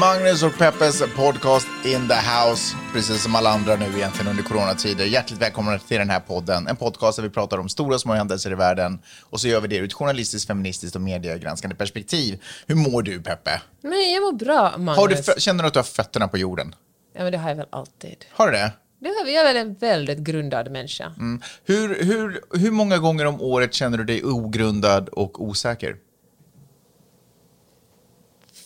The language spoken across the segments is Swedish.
Magnus och Peppes podcast in the house, precis som alla andra nu egentligen under coronatider. Hjärtligt välkomna till den här podden. En podcast där vi pratar om stora och små händelser i världen och så gör vi det ur ett journalistiskt, feministiskt och mediegranskande perspektiv. Hur mår du Peppe? Men jag mår bra, Magnus. Har du, känner du att du har fötterna på jorden? Ja, men det har jag väl alltid. Har du det? Det har, jag är väl en väldigt grundad människa. Mm. Hur, hur, hur många gånger om året känner du dig ogrundad och osäker?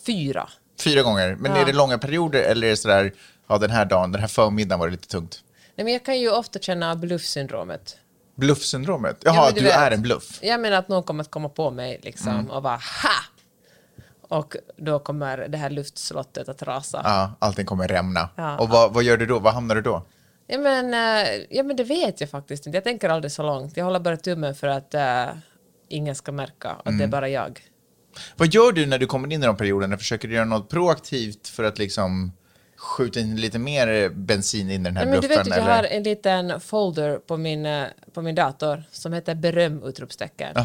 Fyra. Fyra gånger. Men Ja. är det långa perioder eller är det sådär, ja den här dagen, den här förmiddagen var det lite tungt? Nej, men jag kan ju ofta känna bluffsyndromet. Bluffsyndromet? Jaha, Ja, men du, vet, är en bluff? Jag menar att någon kommer att komma på mig liksom, Mm. och bara ha! Och då kommer det här luftslottet att rasa. Ja, allting kommer rämna. Ja. Och vad, vad gör du då? Vad hamnar du då? Ja, men, eh, ja, men det vet jag faktiskt inte. Jag tänker aldrig så långt. Jag håller bara tummen för att eh, ingen ska märka att Mm. det är bara jag. Vad gör du när du kommer in i de perioderna? Försöker du göra något proaktivt för att liksom skjuta in lite mer bensin in i den här Nej, men du bluffen? vet att jag har en liten folder på min, eh, på min dator som heter beröm! Utropstecken.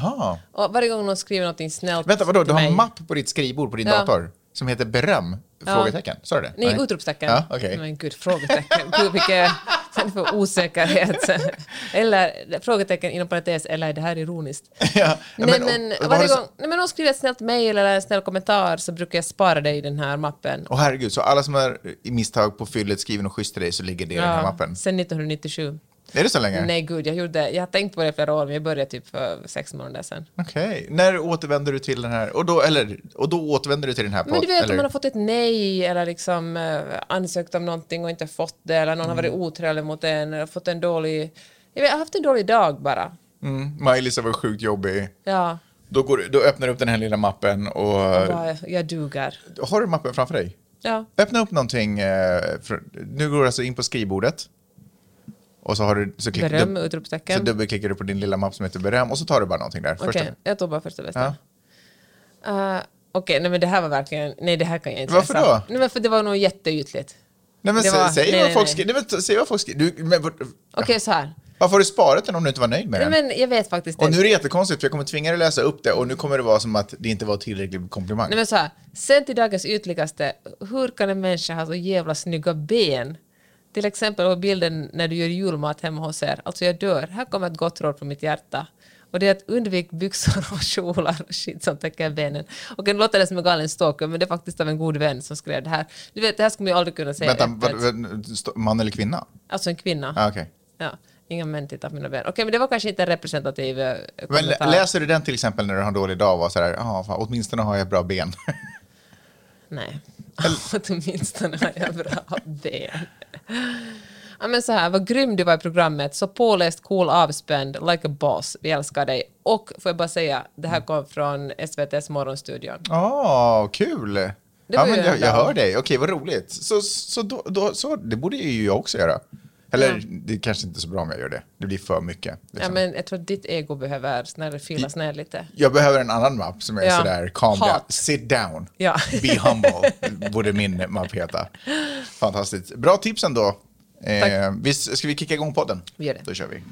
Och varje gång någon skriver något snällt Vänta, vadå? Du har mig- en mapp på ditt skrivbord på din Ja. dator som heter beröm? Frågetecken? Sa du det? Nej, utropstecken. Ja, okej. Men gud, frågetecken. Gud, vilket sen för osäkerhet. eller frågetecken inom parentes, eller är det här ironiskt? ja, nej, men, men, och- och varje gång nej, men någon skriver ett snällt mejl eller en snäll kommentar så brukar jag spara det i den här mappen. Åh herregud, så alla som har i misstag på fyllet skrivit något schysst till dig så ligger det i den här mappen? sen 1997. Är det så länge? Nej, gud, jag, gjorde, jag har tänkt på det i flera år, men jag började typ för sex månader sedan. Okej. När återvänder du till den här? Och då, eller, och då återvänder du till den här Men du vet eller? om man har fått ett nej eller liksom eh, ansökt om någonting och inte fått det eller någon har Mm. varit otrevlig mot en eller fått en dålig... Jag, vet, jag har haft en dålig dag bara. Mm, Maj-Lisa var sjukt jobbig. Ja, Då, går, då öppnar du upp den här lilla mappen och... bara, jag duger. Har du mappen framför dig? Ja. Öppna upp någonting. Eh, nu går du alltså in på skrivbordet. Och så, har du, så, klick, Beröm, dub, så dubbelklickar du på din lilla mapp som heter beröm och så tar du bara någonting där. Okej, Första. jag tog bara första bästa. Uh, Okej, nej men det här var verkligen... Nej, det här kan jag inte Varför läsa. då? Nej, men för det var nog jätteytligt. Nej men var- säg, nej, vad nej, folk nej. skri, nej, men, säg vad folk. Du, vad- Okej, så här. Varför har du sparat den om du inte var nöjd med Nej, den? men jag vet faktiskt Och inte. nu är det jättekonstigt för jag kommer tvinga dig att läsa upp det och nu kommer det vara som att det inte var tillräcklig komplimang. Nej men så här, sen till dagens ytligaste, hur kan en människa ha så jävla snygga ben? Till exempel bilden när du gör julmat hemma hos er. Alltså jag dör. Här kommer ett gott råd från mitt hjärta. Och det är att undvik byxor och kjolar och shit som täcker benen. Och det låter det som en galen stalker, men det är faktiskt av en god vän som skrev det här. Du vet, det här skulle man ju aldrig kunna säga Vänta, vad, man eller kvinna? Alltså en kvinna. Ah, okej. Ja. Inga män tittar på mina ben. Okej, men det var kanske inte en representativ eh, Men kommentar. lä- läser du den till exempel när du har en dålig dag och var sådär, ja, fan, åtminstone har jag bra ben. Nej. Åtminstone har jag bra ben. Ja, men så här, vad grym du var i programmet. Så påläst, cool, avspänd, like a boss. Vi älskar dig. Och får jag bara säga, det här kom från SVTs morgonstudion. Åh, kul! ja, men jag, jag hör dig. Okej, vad roligt. Så, så, då, då, så det borde ju jag också göra. Eller Ja. det är kanske inte så bra om jag gör det. Det blir för mycket. Ja, Liksom. men jag tror att ditt ego behöver snälla filas ner lite. Jag behöver en annan mapp som är Ja. sådär calm down. Sit down. Ja. Be humble. borde min mapp heta. Fantastiskt. Bra tips ändå. Eh, vi, ska vi kicka igång podden? Vi gör det. Då kör vi.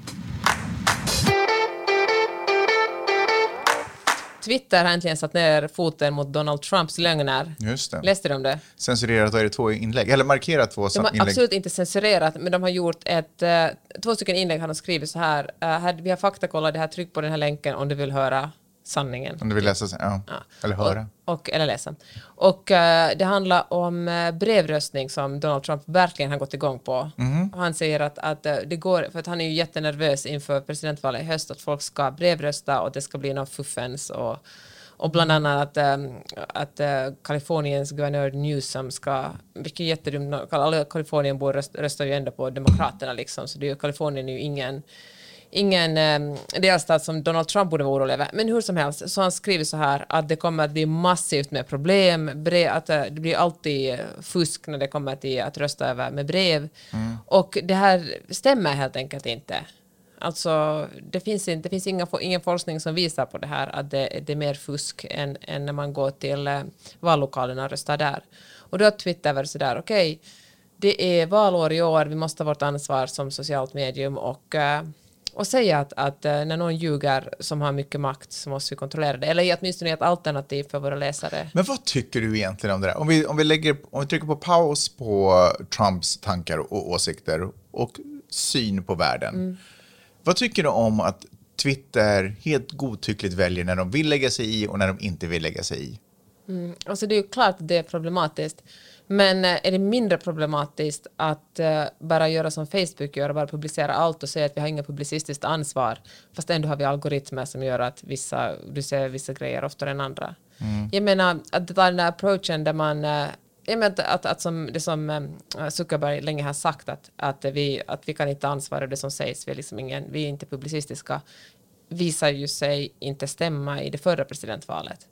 Twitter har äntligen satt ner foten mot Donald Trumps lögner. Just det. Läste du om det? Censurerat, är det två inlägg. Eller markerat två De har inlägg. absolut inte censurerat, men de har gjort ett, eh, två stycken inlägg har de skrivit så här, eh, här vi har faktakollat det här, tryck på den här länken om du vill höra sanningen. Om du vill läsa, ja. eller höra. Och, och, eller läsa. Och eh, det handlar om uh, brevröstning som Donald Trump verkligen har gått igång på. Och han säger att, att eh, det går, för att han är ju jättenervös inför presidentvalet i höst, att folk ska brevrösta och det ska bli någon fuffens och och bland annat att, um, att uh, Kaliforniens guvernör Newsom ska, vilket är jättedumt, alla Kalifornienbor röst, röstar ju ändå på Demokraterna liksom, så det är ju, Kalifornien är ju ingen ingen um, delstat som Donald Trump borde vara orolig över. Men hur som helst, så han skriver så här att det kommer att bli massivt med problem, bre, att eh, det blir alltid eh, fusk när det kommer till att rösta över med brev. Och det här stämmer helt enkelt inte. Alltså, det finns, inte, det finns inga, ingen forskning som visar på det här, att det, det är mer fusk än, än när man går till eh, vallokalerna och röstar där. Och då har Twitter varit sådär, okej, okay, det är valår i år, vi måste ha vårt ansvar som socialt medium och eh, och säga att, att eh, när någon ljuger som har mycket makt så måste vi kontrollera det. Eller åtminstone ett alternativ för våra läsare. Men vad tycker du egentligen om det där? Om vi, om vi, lägger, om vi trycker på paus på Trumps tankar och åsikter och syn på världen. Mm. Vad tycker du om att Twitter helt godtyckligt väljer när de vill lägga sig i och när de inte vill lägga sig i? Mm. Alltså det är ju klart att det är problematiskt. Men eh, är det mindre problematiskt att uh, bara göra som Facebook gör, bara publicera allt och säga att vi har inget publicistiskt ansvar, fast ändå har vi algoritmer som gör att vissa, du ser vissa grejer oftare än andra. Mm. Jag menar, att ta den där approachen där man uh, jag menar att, att, som, det som Zuckerberg länge har sagt att, att, vi, att vi kan inte ansvara det som sägs, vi är, liksom ingen, vi är inte publicistiska, visar ju sig inte stämma i det förra presidentvalet.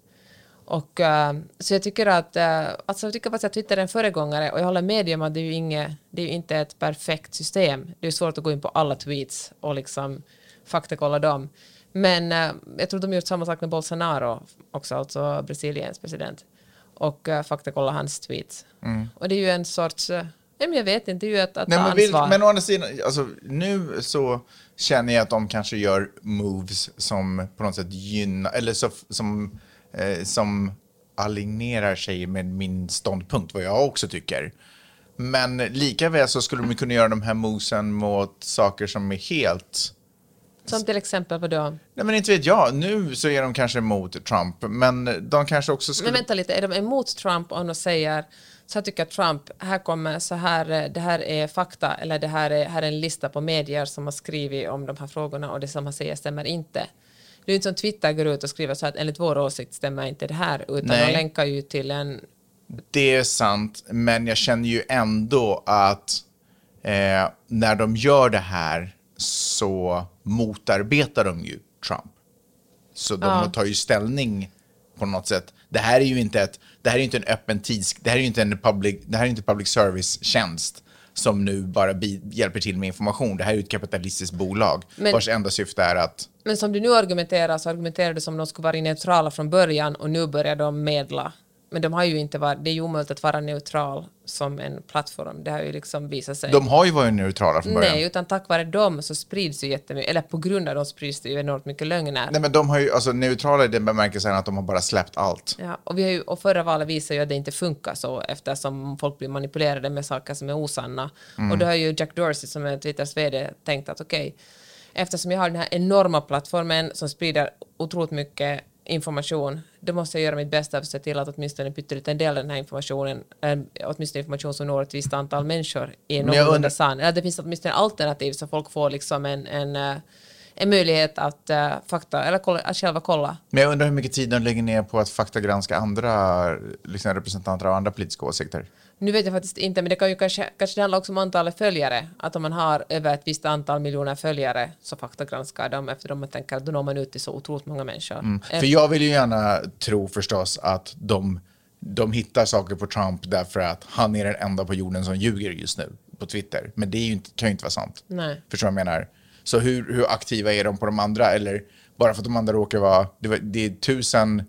Och, uh, så jag tycker att, uh, alltså jag tycker faktiskt att Twitter är en föregångare och jag håller med om att det är ju inget, det är inte ett perfekt system. Det är svårt att gå in på alla tweets och liksom faktakolla dem. Men uh, jag tror de har gjort samma sak med Bolsonaro också, alltså Brasiliens president. Och uh, faktakolla hans tweets. Mm. Och det är ju en sorts, uh, jag vet inte, det är ju att, att Nej, ta men ansvar. Vill, men å andra sidan, alltså, nu så känner jag att de kanske gör moves som på något sätt gynnar, eller så, som eh, som alignerar sig med min ståndpunkt, vad jag också tycker. Men lika väl så skulle de kunna göra de här movesen mot saker som är helt... Som till exempel vadå? Nej men inte vet jag. Nu så är de kanske emot Trump, men de kanske också skulle... Men vänta lite, är de emot Trump om de säger så här tycker Trump, här kommer så här, det här är fakta eller det här är, här är en lista på medier som har skrivit om de här frågorna och det som han säger stämmer inte. Det är inte som Twitter går ut och skriver så att enligt vår åsikt stämmer inte det här, utan Nej. de länkar ju till en... Det är sant, men jag känner ju ändå att eh, när de gör det här så motarbetar de ju Trump. Så de ja. tar ju ställning på något sätt. Det här är ju inte ett, det här är inte en öppen tids, det här är ju inte en public, det här är inte public service-tjänst som nu bara hjälper till med information. Det här är ju ett kapitalistiskt bolag men, vars enda syfte är att... Men som du nu argumenterar så argumenterar du som de skulle vara neutrala från början och nu börjar de medla. Men de har ju inte varit, det är ju omöjligt att vara neutral som en plattform. Det har ju liksom visat sig. De har ju varit neutrala från början. Nej, utan tack vare dem så sprids ju jättemycket, eller på grund av dem sprids det ju enormt mycket lögner. Nej, men de har ju, alltså neutrala i den bemärkelsen att de har bara släppt allt. Ja, och, vi har ju, och förra valet visar ju att det inte funkar så eftersom folk blir manipulerade med saker som är osanna. Mm. Och då har ju Jack Dorsey som är Twitters vd tänkt att okej, okay, eftersom jag har den här enorma plattformen som sprider otroligt mycket information, då måste jag göra mitt bästa för att se till att åtminstone en pytteliten del av den här informationen, äh, åtminstone information som når ett visst antal människor, är någorlunda sann. Eller det finns åtminstone alternativ så folk får liksom en, en uh, en möjlighet att uh, fakta, eller kolla, att själva kolla. Men jag undrar hur mycket tid de lägger ner på att faktagranska andra liksom representanter av andra politiska åsikter? Nu vet jag faktiskt inte, men det kan ju kanske, kanske det handlar också om antalet följare. Att om man har över ett visst antal miljoner följare så faktagranskar de eftersom man tänker att då når man ut till så otroligt många människor. Mm. För jag vill ju gärna tro förstås att de, de hittar saker på Trump därför att han är den enda på jorden som ljuger just nu på Twitter. Men det är ju inte, kan ju inte vara sant. Nej. Förstår du vad jag menar? Så hur, hur aktiva är de på de andra? Eller bara för att de andra råkar vara... Det, det är tusen eh,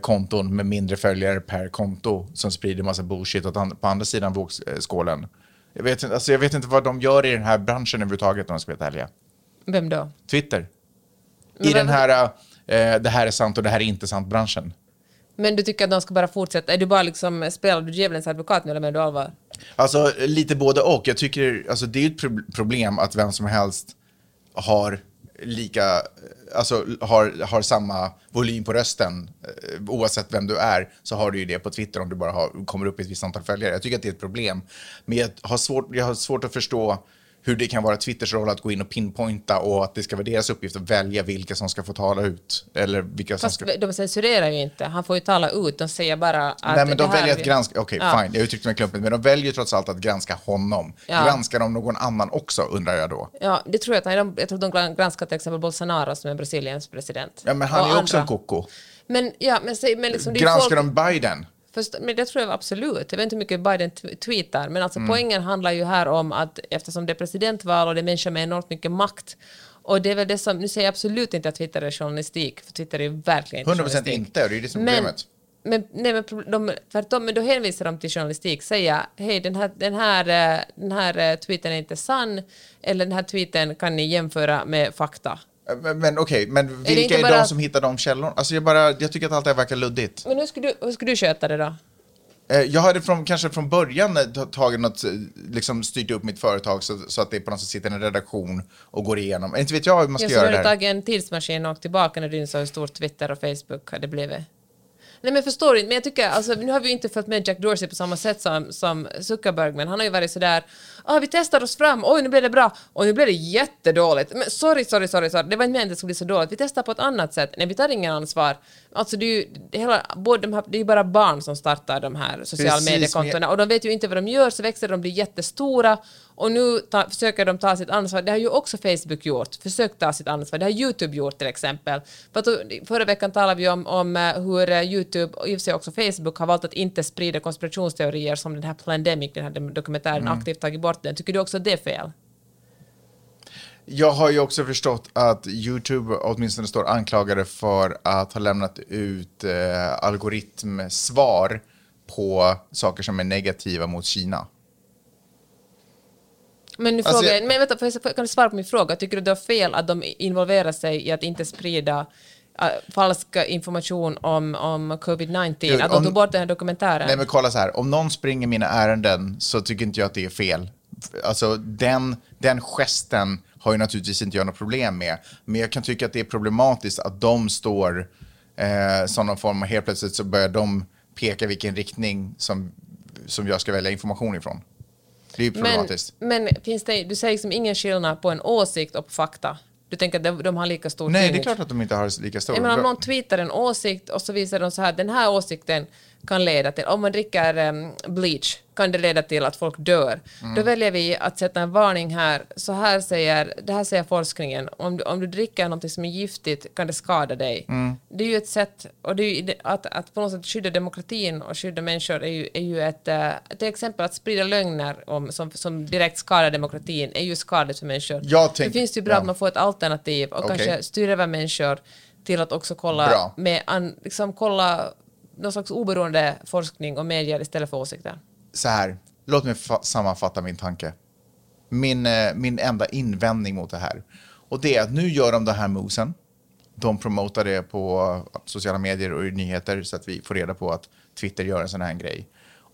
konton med mindre följare per konto som sprider massa bullshit åt på andra sidan vågskålen. Jag vet, alltså jag vet inte vad de gör i den här branschen överhuvudtaget om jag ska vara ärliga. Vem då? Twitter. I den här eh, det här är sant och det här är inte sant-branschen. Men du tycker att de ska bara fortsätta? Är du bara liksom, spelar du djävulens advokat nu eller menar du allvar? Alltså lite både och. Jag tycker, alltså det är ett problem att vem som helst har lika, alltså har, har samma volym på rösten. Eh, oavsett vem du är så har du ju det på Twitter om du bara har, kommer upp i ett visst antal följare. Jag tycker att det är ett problem. Men jag har svårt, jag har svårt att förstå hur det kan vara Twitters roll att gå in och pinpointa och att det ska vara deras uppgift att välja vilka som ska få tala ut. Eller vilka Fast som ska... de censurerar ju inte. Han får ju tala ut. De säger bara att... Nej, men de väljer att granska... Okej, okay, ja. fine. Jag uttryckte mig klumpigt. Men de väljer trots allt att granska honom. Ja. Granskar de någon annan också, undrar jag då? Ja, det tror jag. Att, jag tror de granskar till exempel Bolsonaro som är Brasiliens president. Ja, men han är ju också en koko. Men, ja, men, men liksom, Granskar folk... de Biden? Först, men det tror jag absolut. Jag vet inte hur mycket Biden tweetar, men alltså mm. poängen handlar ju här om att eftersom det är presidentval och det är människor med enormt mycket makt Och det är väl det som, nu säger jag absolut inte att Twitter är journalistik, för Twitter är ju verkligen inte 100% journalistik. inte, och det är det som är problemet. men, nej, men de, tvärtom, men då hänvisar de till journalistik, säga hej den här, den här, eh, den här eh, tweeten är inte sann, eller den här tweeten kan ni jämföra med fakta. Men, men okej, men vilka inte är, bara- de som hittar de källorna? Alltså jag, bara, jag tycker att allt det här verkar luddigt. Men hur skulle du, hur skulle du sköta det då? Eh, Jag hade från, kanske från början eh, ta- tagit något, eh, liksom styrt upp mitt företag så, så att det på något sätt sitter en redaktion och går igenom. Inte vet jag hur man ska Jag så göra du det här. tagit en tidsmaskin och åkt tillbaka när du insåg hur stort Twitter och Facebook hade blivit. Nej men förstår inte, men jag tycker, alltså nu har vi ju inte följt med Jack Dorsey på samma sätt som, som Zuckerberg, men han har ju varit sådär, ah, vi testar oss fram, oj nu blev det bra, och nu blev det jättedåligt, men sorry, sorry, sorry, sorry, det var inte meningen att det skulle bli så dåligt, vi testar på ett annat sätt, nej vi tar ingen ansvar. Alltså det är ju, det hela, både de här, det är bara barn som startar de här sociala mediekontona, och de vet ju inte vad de gör, så växer de, blir jättestora, och nu ta, försöker de ta sitt ansvar. Det har ju också Facebook gjort, försökt ta sitt ansvar. Det har YouTube gjort till exempel. För att, förra veckan talade vi om, om eh, hur eh, YouTube och i och för sig också Facebook har valt att inte sprida konspirationsteorier som den här Plandemic, den här dokumentären, aktivt tagit bort den. Tycker du också att det är fel? Jag har ju också förstått att YouTube åtminstone står anklagade för att ha lämnat ut eh, algoritmsvar på saker som är negativa mot Kina. Men nu Alltså, frågar jag- men vänta, jag- kan du svara på min fråga? Tycker du det är fel att de involverar sig i att inte sprida äh, falsk information om, om covid-19? Jo, Att de tog bort den här dokumentären? Nej men kolla så här, om någon springer mina ärenden så tycker inte jag att det är fel. Alltså den, den gesten har ju naturligtvis inte jag något problem med. Men jag kan tycka att det är problematiskt att de står eh, som någon form av, helt plötsligt så börjar de peka vilken riktning som, som jag ska välja information ifrån. Det är ju Men, problematiskt. men finns det, du säger liksom ingen skillnad på en åsikt och på fakta? Du tänker att de, de har lika stor Nej, det är tyngd? klart att de inte har lika stor. Menar om någon tweetar en åsikt och så visar de så här, den här åsikten kan leda till, om man dricker em, bleach kan det leda till att folk dör. Mm. Då väljer vi att sätta en varning här, så här säger, det här säger forskningen, om du, om du dricker något som är giftigt kan det skada dig. Mm. Det är ju ett sätt, och det är ju, att, att på något sätt skydda demokratin och skydda människor är ju, är ju ett, eh, till exempel att sprida lögner om, som, som direkt skadar demokratin är ju skadligt för människor. Jag tänk- det finns ju bra ja. att man får ett alternativ och Okej. kanske styra över människor till att också kolla, Bra. med an, liksom kolla någon slags oberoende forskning och medier istället för åsikter. så här, låt mig sammanfatta min tanke. Min, eh, min enda invändning mot det här. Och det är att nu gör de det här movesen. De promotar det på eh, sociala medier och i nyheter så att vi får reda på att Twitter gör en sån här grej.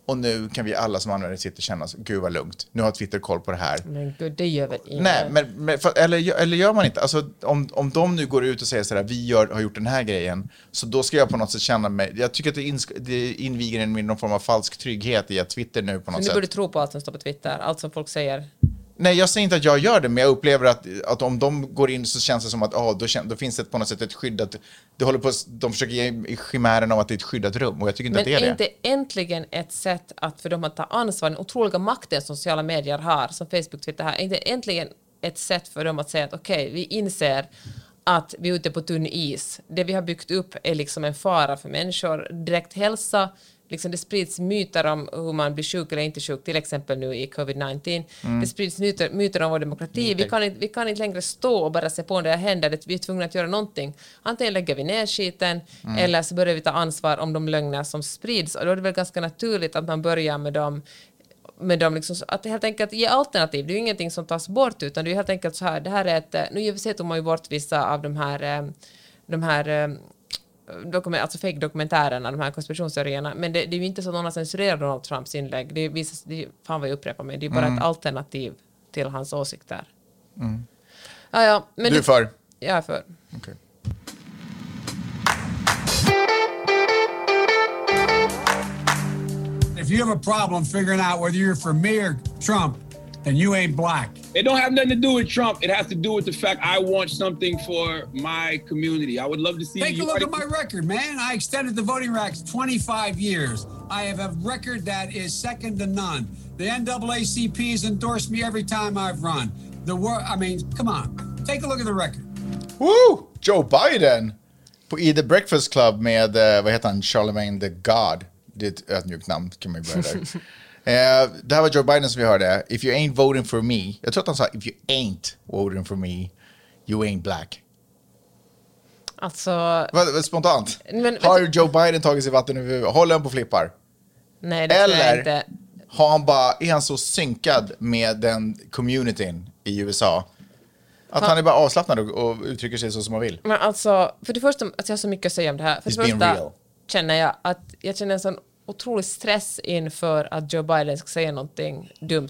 Och nu kan vi alla som använder Twitter känna, så, gud vad lugnt, nu har Twitter koll på det här. Men gud, det gör väl ingen? Nej, men, men för, eller, eller gör man inte? Alltså, om, om de nu går ut och säger sådär, vi gör, har gjort den här grejen, så då ska jag på något sätt känna mig, jag tycker att det, insk, det inviger en med någon form av falsk trygghet i att Twitter nu på Så något nu sätt... borde du tro på allt som står på Twitter, allt som folk säger. Nej, jag säger inte att jag gör det, men jag upplever att, att om de går in så känns det som att ah, då, då finns det på något sätt ett skyddat... Det håller på, de försöker ge chimären av att det är ett skyddat rum och jag tycker inte Men att det är är det. inte äntligen ett sätt att för dem att ta ansvar, den otroliga makten som sociala medier har, som Facebook, Twitter har, är inte äntligen ett sätt för dem att säga att okej, vi inser att vi är ute på tunn is. Det vi har byggt upp är liksom en fara för människor. Direkt hälsa, liksom det sprids myter om hur man blir sjuk eller inte sjuk, till exempel nu i covid-19. Det sprids myter, myter om vår demokrati. Vi kan, inte, vi kan inte längre stå och bara se på när det händer. Det- Vi är tvungna att göra någonting. Antingen lägger vi ner skiten eller så börjar vi ta ansvar om de lögner som sprids. Och då är det väl ganska naturligt att man börjar med dem med dem liksom, att helt enkelt ge alternativ. Det är ju ingenting som tas bort utan det är helt enkelt så här, det här är ett, nu i och för sig tog man ju bort vissa av de här, eh, de här eh, dokument, alltså fake-dokumentärerna, de här konspirationsteorierna, men det, det är ju inte så att någon har censurerat Donald Trumps inlägg. Det visas, det, fan vad jag upprepar mig, det är bara ett alternativ till hans åsikter. Ja, ja, men Du är för? Jag är för. Okej. If you have a problem figuring out whether you're for me or Trump, then you ain't black. It don't have nothing to do with Trump. It has to do with the fact I want something for my community. I would love to see Take a look at my record, man. I extended the voting rights 25 years. I have a record that is second to none. The NAACP has endorsed me every time I've run. The war, I mean, come on. Take a look at the record. Woo! Joe Biden! På i The Breakfast Club med, eh, vad heter han, Charlemagne the God. Det är ett ödmjukt namn, kan man ju börja där. Eh, det här var Joe Biden som vi hörde. If you ain't voting for me. Jag tror att han sa if you ain't voting for me, You ain't black. Alltså, spontant. Men- har Joe Biden tagit sig vatten över huvudet? Håller han på flippar? nej det tror jag Eller inte. har han bara, är han så synkad med den communityn i USA att han är bara avslappnad och, och uttrycker sig så som han vill? Men alltså, för det första, alltså jag har så mycket att säga om det här. För det första känner jag att jag känner en sån otrolig stress inför att Joe Biden ska säga någonting dumt.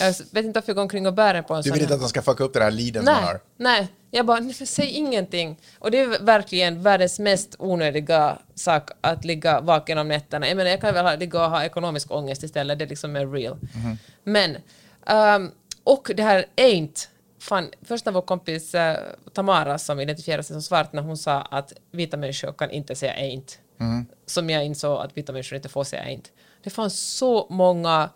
Jag vet inte varför jag går omkring och bär den på en Du sån vill inte att han ska fucka upp den här leaden som han Nej, har? nej. Jag bara, nej, säg ingenting. Och det är verkligen världens mest onödiga sak att ligga vaken om nätterna. Jag menar, jag kan väl ha, ligga och ha ekonomisk ångest istället, det är liksom är real. Mhm. Men, ehm, och det här ain't, fan, först när vår kompis eh, Tamara som identifierar sig som svart, när hon sa att vita människor kan inte säga ain't, Mhm. som jag insåg att vita människor inte får säga ain't. Det fanns så många,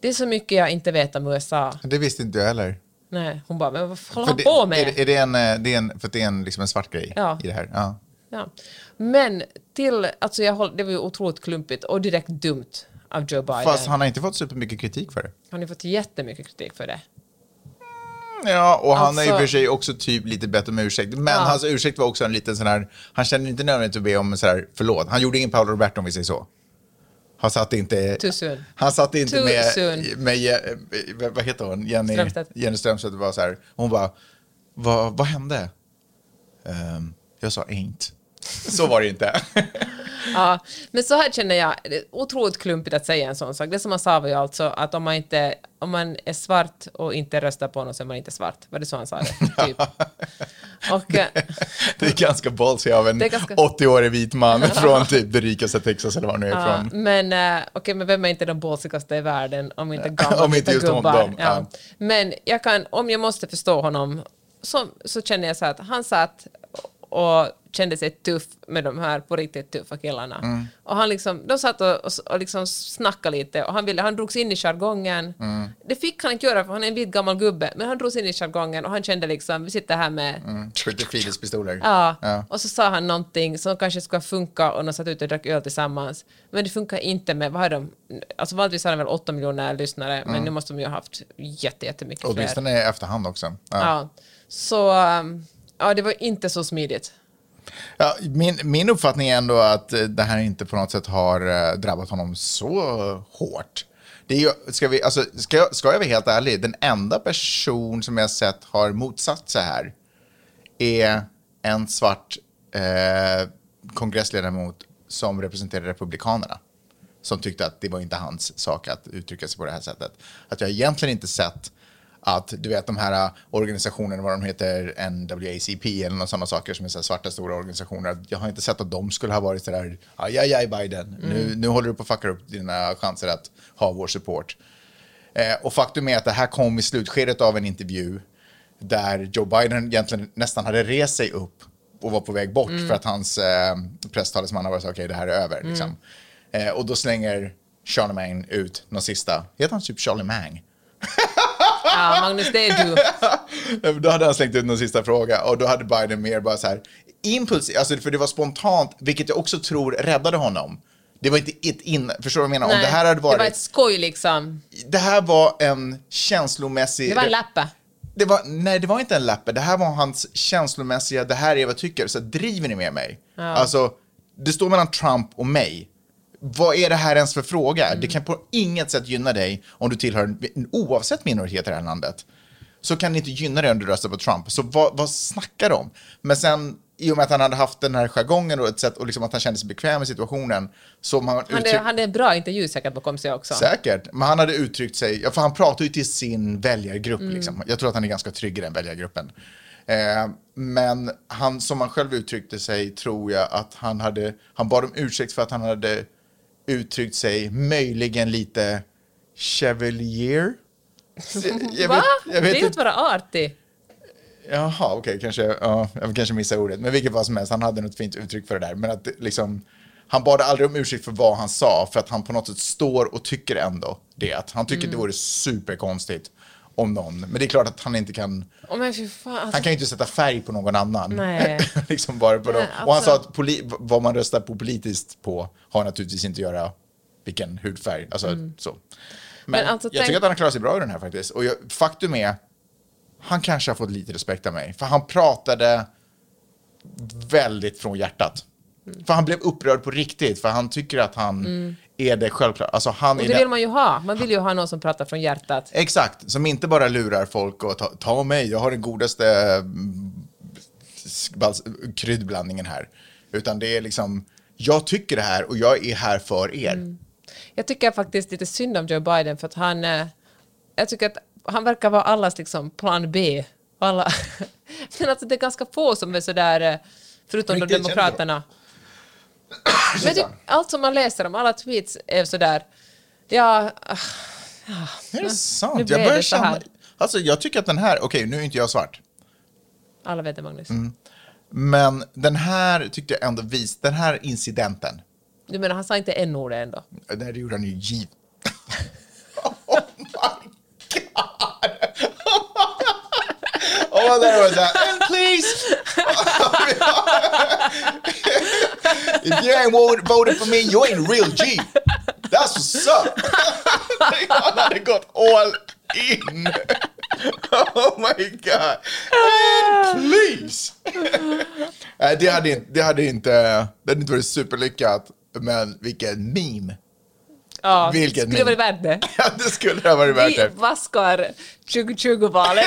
det är så mycket jag inte vet om USA. Det visste inte jag heller. Nej, hon bara, men vad håller han på med? Är, det- är det en, eh, det är en, för det är en, liksom en svart grej Ja. i det här? Ja. Ja. Men till, alltså jag håll, det var ju otroligt klumpigt och direkt dumt av Joe Biden. Fast han har inte fått supermycket kritik för det. Han har fått jättemycket kritik för det. Ja, och han är i och Alltså- för sig också typ lite bättre om ursäkt. Men Ja. hans ursäkt var också en liten sån här, han kände inte nödvändigt att be om sån här förlåt. Han gjorde ingen Paolo Roberto om vi säger så. Han satt inte... Han satt inte Too med, soon. med, med, vad heter hon? Jenny Strömstedt. Jenny Strömstedt. Var så här, hon bara, vad, vad hände? Ehm, jag sa ain't. Så var det inte. Ja, men så här känner jag, det är otroligt klumpigt att säga en sån sak. Det som han sa var ju alltså att om man, inte, om man är svart och inte röstar på någon så är man inte svart. Var det så han sa det? Typ. Och, eh, det är ganska ballsy av en Det ganska- 80-årig vit man från typ det rikaste Texas eller var nu är ja, men uh, okej, men vem är inte de bålsigaste i världen om inte gamla Om inte just gubbar? dem, ja. ja. Men jag kan, om jag måste förstå honom så, så känner jag så att han satt och kände sig tuff med de här på riktigt tuffa killarna. Mm. Och han liksom, de satt och, och, och liksom snackade lite och han, ville, han drogs in i jargongen. Mm. Det fick han inte göra för han är en vit gammal gubbe, men han drogs in i jargongen och han kände liksom, vi sitter här med Mm, Philips-pistoler. Ja, Ja. och så sa han någonting som kanske skulle funka och de satt ute och drack öl tillsammans. Men det funkar inte med, vad har de, alltså vanligtvis har de väl 8 miljoner lyssnare, men nu måste de ju ha haft jätte, jättemycket fler. Åtminstone i efterhand också. Ja. Ja. Så, um, ja, det var inte så smidigt. Ja, min, min uppfattning är ändå att eh, det här inte på något sätt har eh, drabbat honom så hårt. Det är ju, ska, vi, alltså, ska, jag, ska jag vara helt ärlig, den enda person som jag sett har motsatt sig här är en svart eh, kongressledamot som representerar Republikanerna. Som tyckte att det var inte hans sak att uttrycka sig på det här sättet. Att jag egentligen inte sett att du vet de här organisationerna, vad de heter, NWACP eller några sådana saker som är så svarta stora organisationer. Jag har inte sett att de skulle ha varit sådär, aj, aj, aj Biden, nu, nu håller du på att fucka upp dina chanser att ha vår support. Eh, och faktum är att det här kom i slutskedet av en intervju där Joe Biden egentligen nästan hade rest sig upp och var på väg bort för att hans eh, presstalesman har varit så okej det här är över. Liksom. Eh, och då slänger Charlemagne ut någon sista, heter han typ Charlemagne? Ja, Magnus, det är du. Då hade han slängt ut någon sista fråga och då hade Biden mer bara så här impuls, alltså för det var spontant, vilket jag också tror räddade honom. Det var inte ett in, förstår du vad jag menar? Om det här hade varit, det var ett skoj liksom. det här var en känslomässig... Det var en lappe. Det var, nej, det var inte en lappe. Det här var hans känslomässiga, det här är vad jag tycker, så driver ni med mig? Alltså, det står mellan Trump och mig. Vad är det här ens för fråga? Mm. Det kan på inget sätt gynna dig om du tillhör, en- oavsett minoritet i det här landet, så kan det inte gynna dig om du röstar på Trump. Så vad, vad snackar de? Men sen, i och med att han hade haft den här jargongen och ett sätt, och liksom att han kände sig bekväm i situationen, så man Han hade, uttryck- hade en bra intervju säkert bakom sig också. Säkert, men han hade uttryckt sig, ja, för han pratar ju till sin väljargrupp. Mm. Liksom. Jag tror att han är ganska trygg i den väljargruppen. Eh, men han, som han själv uttryckte sig, tror jag att han hade, han bad om ursäkt för att han hade uttryckt sig möjligen lite chevalier. Jag Va? vet- jag vet det är ju att vara artig. Jaha, okej, kanske, ja, jag kanske missar ordet. Men vilket fall som helst, han hade något fint uttryck för det där. Men att liksom, han bad aldrig om ursäkt för vad han sa, för att han på något sätt står och tycker ändå det. Han tycker Mm. det vore superkonstigt om någon. Men det är klart att han inte kan, Oh, men fan, alltså, han kan ju inte sätta färg på någon annan. Liksom bara på Nej, dem. Och han sa alltså- att poli- vad man röstar på politiskt på har naturligtvis inte att göra vilken hudfärg. Alltså, så. Men, Mm. Men alltså, jag tänk- tycker att han har klarat sig bra i den här faktiskt. Och jag, faktum är, han kanske har fått lite respekt av mig. För han pratade väldigt från hjärtat. För han blev upprörd på riktigt, för han tycker att han är det självklart. Alltså han Och det vill man ju ha. Man vill ju ha någon som pratar från hjärtat. Exakt, som inte bara lurar folk och ta, ta mig, jag har den godaste mm, kryddblandningen här. Utan det är liksom, jag tycker det här och jag är här för er. Jag tycker faktiskt lite synd om Joe Biden för att han... eh, Jag tycker att han verkar vara allas liksom plan B. Alla. Men alltså det är ganska få som är sådär, eh, förutom de demokraterna. Men typ, allt som man läser om, alla tweets är sådär, ja, ah, Är det sant? Jag börjar det så känna, alltså jag tycker att den här, okej nu är inte jag svart. alla vet det Magnus. Mm. Men den här tyckte jag ändå vis, den här incidenten, Du menar han sa inte n-ordet ändå? det här gjorde han ju giv. oh my god! Oh, that was that. And please! If you ain't voted, for me, you ain't real G. That's what's up. Han hade gått all in. Oh my god. And please! Nej, det hade, inte- det hade inte, det hade inte varit superlyckat. Men vilken meme. Ja, Vilket skulle varit värt det? Ja, det skulle ha varit värt Vi det. vaskar 2020-valet.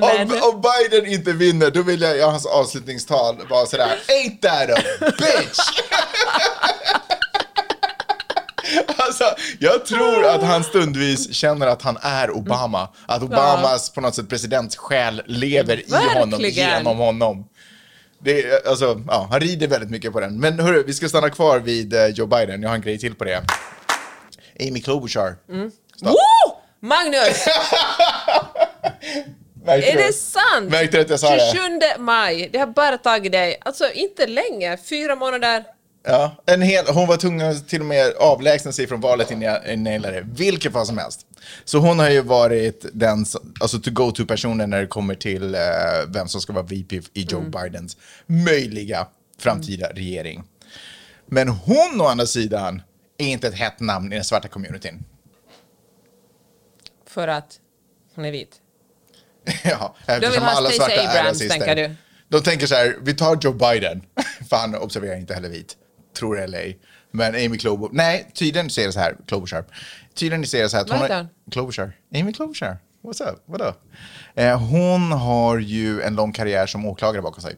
Om, om Biden inte vinner, då vill jag i hans avslutningstal vara sådär, ain't that a bitch? alltså, jag tror att han stundvis känner att han är Obama. Att Obamas på något sätt presidentsjäl lever i honom, genom honom. Det, alltså, ja, han rider väldigt mycket på den. Men hörru, vi ska stanna kvar vid eh, Joe Biden. Jag har en grej till på det. Amy Klobuchar. Woo! Magnus, Märkte är du? det sant? Märkte du att jag sa det? 27 maj, det har bara tagit dig, alltså inte länge, fyra månader. Ja, en hel, hon var tvungen att till och med avlägsna sig från valet innan jag nailade det. Vilket fall som helst. Så hon har ju varit den, alltså to go to-personen när det kommer till eh, vem som ska vara VP i Joe Bidens möjliga framtida regering. Men hon å andra sidan är inte ett hett namn i den svarta communityn. För att hon är vit. ja, vill eftersom ha alla Stacey svarta är Abrams, rasister. tänker du? De tänker så här, vi tar Joe Biden, för han observerar inte heller vit, tror ej. Men Amy Klobuchar, nej, tydligen ser det så här, Klobuchar. Tydligen ser det så här att hon hon? Klobuchar, Amy Klobuchar, what's up, vadå? Eh, hon har ju en lång karriär som åklagare bakom sig.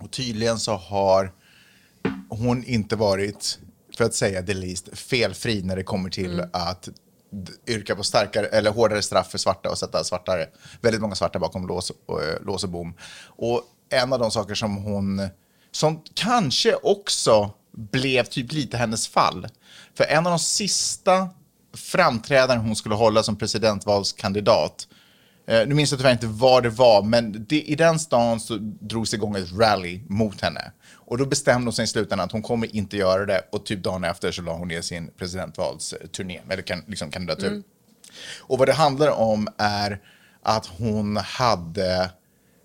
Och tydligen så har hon inte varit, för att säga det least, felfri när det kommer till Mm. att yrka på starkare eller hårdare straff för svarta och sätta svartare, väldigt många svarta bakom lås och, eh, lås och bom. Och en av de saker som hon, som kanske också blev typ lite hennes fall. För en av de sista framträdanden hon skulle hålla som presidentvalskandidat eh, nu minns jag tyvärr inte vad det var, men det, i den stan så drogs igång ett rally mot henne. Och då bestämde hon sig i slutändan att hon kommer inte göra det. Och typ dagen efter så la hon ner sin presidentvalsturné, eller kan, liksom kandidatur. Och vad det handlar om är att hon hade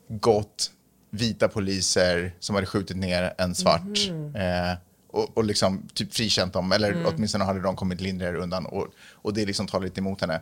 gått vita poliser som hade skjutit ner en svart eh, och, och liksom typ frikänt dem, eller åtminstone hade de kommit lindrigare undan. Och, och det liksom talar lite emot henne.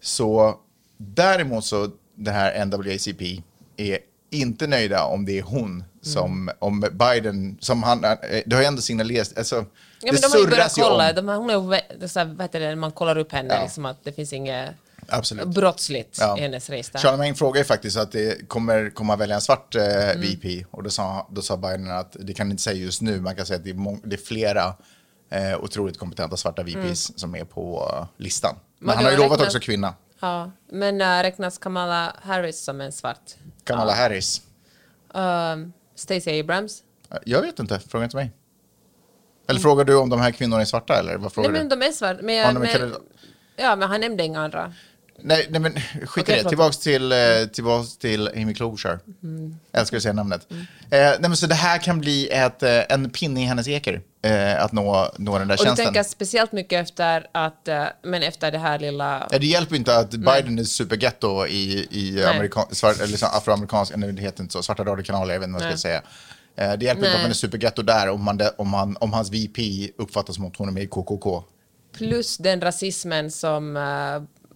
Så däremot så det här NAACP är inte nöjda om det är hon som, om Biden, som han, eh, det har ju ändå signalerat, alltså Ja, det de surras ju kolla, om. de hon är, så här, vad heter det, man kollar upp henne, Ja. liksom att det finns inget Absolut. brottsligt Ja. i hennes där. Charlemagne frågade ju faktiskt att det kommer komma välja en svart eh, VP och då sa, då sa Biden att det kan inte säga just nu, man kan säga att det är, det är flera eh, otroligt kompetenta svarta VPs som är på eh, listan. Men Men han har ju lovat också kvinna, Ja, men äh, räknas Kamala Harris som en svart? Kamala Harris. Um, Stacey Abrams? Eh, Jag vet inte, fråga inte mig. Eller frågar du om de här kvinnorna är svarta eller vad frågar Nej men du? de är svarta. Men, Ja, jag- men, ja, men han nämnde inga andra. Nej, nej men skit i det. Tillbaks till, eh, tillbaks till Amy Klobuchar. Mm. Jag älskar att säga namnet. Eh, nej, men så det här kan bli ett, eh, en pinne i hennes eker. Eh, att nå, nå den där Och du tjänsten. tänker speciellt mycket efter att, äh, men efter det här lilla... Ja, det hjälper inte att Biden är supergetto i, i Nej. amerikan, svart, eller liksom afroamerikansk, eller det heter inte så, svarta radiokanaler, jag vet inte vad jag ska säga. Eh, det hjälper inte Nej. att man är supergetto där om, man, om, man, om hans VP uppfattas som att hon är med i KKK. plus den rasismen som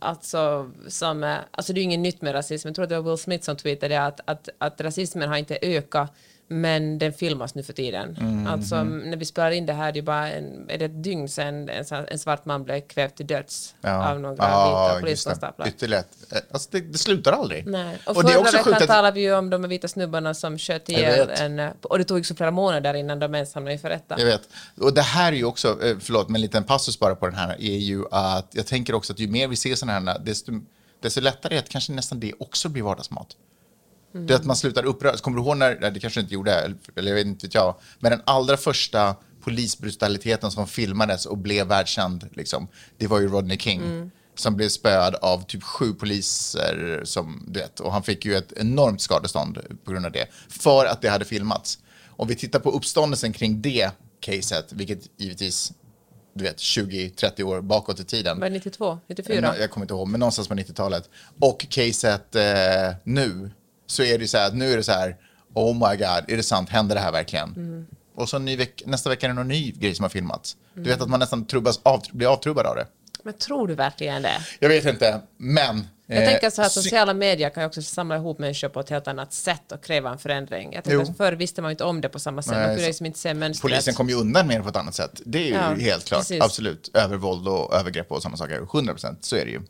Alltså, som, alltså det är ju inget nytt med rasism. Jag tror att det var Will Smith som tweetade att, att, att rasismen har inte ökat men den filmas nu för tiden. Mm, alltså mm. när vi spelar in det här, det är bara en, är det ett dygn sedan en, en svart man blev kvävd till döds ja. av några ja, vita poliskonstaplar. Ytterligare. Eh, alltså det, det, slutar aldrig. Nej. Och, och förra veckan att... talade vi ju om de vita snubbarna som sköt ihjäl en, eh, och det tog så flera månader innan de ens hamnade inför rätta. Jag vet. Och det här är ju också, eh, förlåt, men en liten passus bara på den här, är ju att jag tänker också att ju mer vi ser sådana här, desto, desto lättare är det att kanske nästan det också blir vardagsmat. Mm. Det är att man slutar uppröras. Kommer du ihåg när, det kanske inte gjorde, eller jag vet inte vet jag, men den allra första polisbrutaliteten som filmades och blev världskänd, liksom, det var ju Rodney King. Mm. Som blev spöad av typ sju poliser, som, du vet, och han fick ju ett enormt skadestånd på grund av det. För att det hade filmats. Om vi tittar på uppståndelsen kring det caset, vilket givetvis du vet, 20-30 år bakåt i tiden. Var det 92? 94? Jag kommer inte ihåg, men någonstans på 90-talet. Och caset eh, nu, så är det så här att nu är det så här, oh my god, är det sant, händer det här verkligen? Mm. Och så veck nästa vecka är det någon ny grej som har filmats. Mm. Du vet att man nästan trubbas av, blir avtrubbad av det. Men tror du verkligen det? Jag vet inte, men... Jag eh, tänker så här att sociala medier kan ju också samla ihop människor på ett helt annat sätt och kräva en förändring. Jag tänker att förr visste man inte om det på samma sätt. Nej, man kunde liksom inte se mönstret. Polisen kom ju undan det på ett annat sätt. Det är ju ja, helt klart. Precis. Absolut. Övervåld och övergrepp och sådana saker. 100 procent, så är det ju.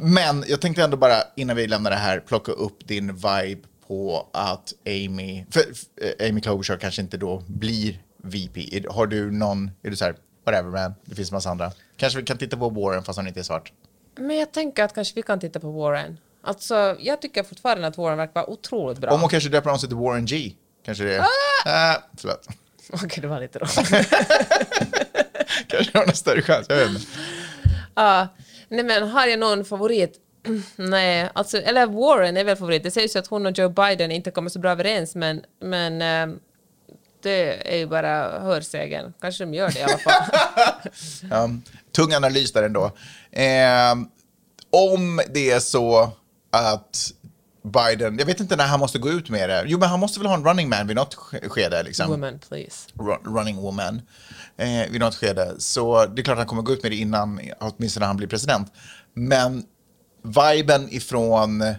Men jag tänkte ändå bara innan vi lämnar det här plocka upp din vibe på att Amy, för, för Amy Klobuchar kanske inte då blir VP. Har du någon, är du så här, whatever man, det finns massa andra. Kanske vi kan titta på Warren fast han inte är svart. Men jag tänker att kanske vi kan titta på Warren. Alltså, jag tycker fortfarande att Warren verkar vara otroligt bra. Om hon kanske döper om sig till Warren G. Kanske det är... Ah! Äh, förlåt. Okej, okay, det var lite roligt. kanske har en större chans, jag vet inte. Ja, uh, nej men har jag någon favorit? Nej, alltså, eller Warren är väl favorit. Det sägs ju att hon och Joe Biden inte kommer så bra överens, men, men ehm, det är ju bara hörsägen. Kanske de gör det i alla fall. ja, tung analys där ändå. Eh, om det är så att Biden, jag vet inte när han måste gå ut med det. Jo, men han måste väl ha en running man vid något skede. Liksom. Woman, please. running woman. Eh, vid något skede. Så det är klart att han kommer gå ut med det innan, åtminstone när han blir president. Men viben ifrån eh,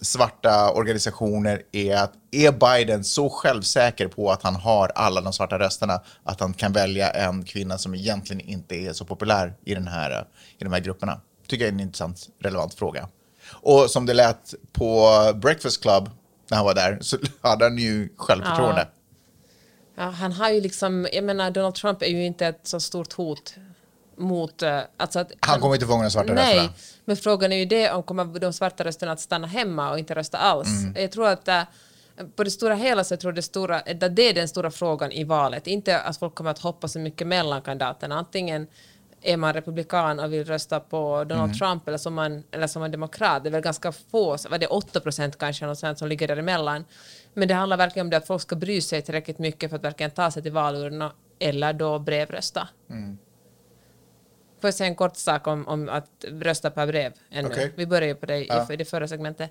svarta organisationer är att är Biden så självsäker på att han har alla de svarta rösterna att han kan välja en kvinna som egentligen inte är så populär i, den här, i de här grupperna? tycker jag är en intressant, relevant fråga. Och som det lät på Breakfast Club när han var där så hade han ju självförtroende. Ja. ja. han har ju liksom, jag menar Donald Trump är ju inte ett så stort hot mot... Eh, alltså att, han kommer inte fånga de svarta nej, rösterna. men frågan är ju det om kommer de svarta rösterna att stanna hemma och inte rösta alls. Mm. Jag tror att äh, på det stora hela så jag tror det, stora, det är den stora frågan i valet. Inte att folk kommer att hoppa så mycket mellan kandidaterna. Antingen är man republikan och vill rösta på Donald mm. Trump eller som, man, eller som en demokrat. Det är väl ganska få, vad det är 8 procent kanske, något sånt som ligger däremellan. Men det handlar verkligen om det att folk ska bry sig tillräckligt mycket för att verkligen ta sig till valurnorna eller då brevrösta. Mm. Får jag säga en kort sak om, om att rösta per brev? Ännu. Okay. Vi börjar ju på det ja. i, det förra segmentet.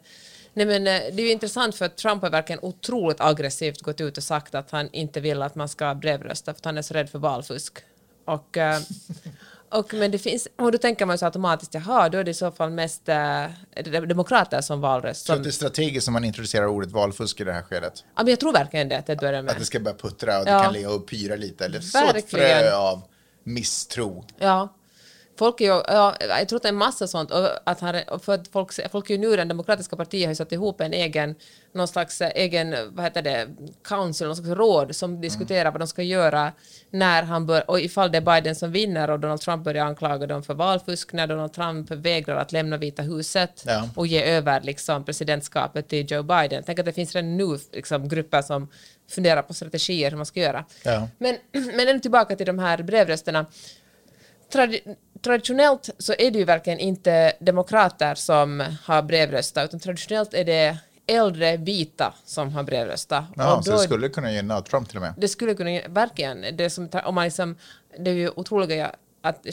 Nej, men, eh, det är ju intressant för att Trump har verkligen otroligt aggressivt gått ut och sagt att han inte vill att man ska brevrösta för att han är så rädd för valfusk. Och, eh, och, men det finns, och då tänker man så automatiskt, jaha, då är det i så fall mest äh, demokrater som valröst. Så det är strategiskt som man introducerar ordet valfusk i det här skedet? Ja, men jag tror verkligen det, att med. Att det ska börja puttra och ja. det kan ligga och pyra lite, eller så ett frö av misstro. Ja, Folk är ju, ja, jag tror att det är en massa sånt. Och att han, för att folk, folk är ju nu, den demokratiska partiet har ju satt ihop en egen, någon slags eh, egen, vad heter det, council, någon slags råd som mm. diskuterar vad de ska göra när han bör, och ifall det är Biden som vinner och Donald Trump börjar anklaga dem för valfusk, när Donald Trump vägrar att lämna Vita huset ja. och ge över liksom, presidentskapet till Joe Biden. Tänk att det finns redan nu liksom, grupper som funderar på strategier hur man ska göra. Ja. Men, men tillbaka till de här brevrösterna tradi traditionellt så är det ju verkligen inte demokrater som har brevröstat, utan traditionellt är det äldre vita som har brevröstat. Ja, så det skulle kunna gynna Trump till och med? Det skulle kunna verkligen. Det, som, om man liksom, det är ju otroliga att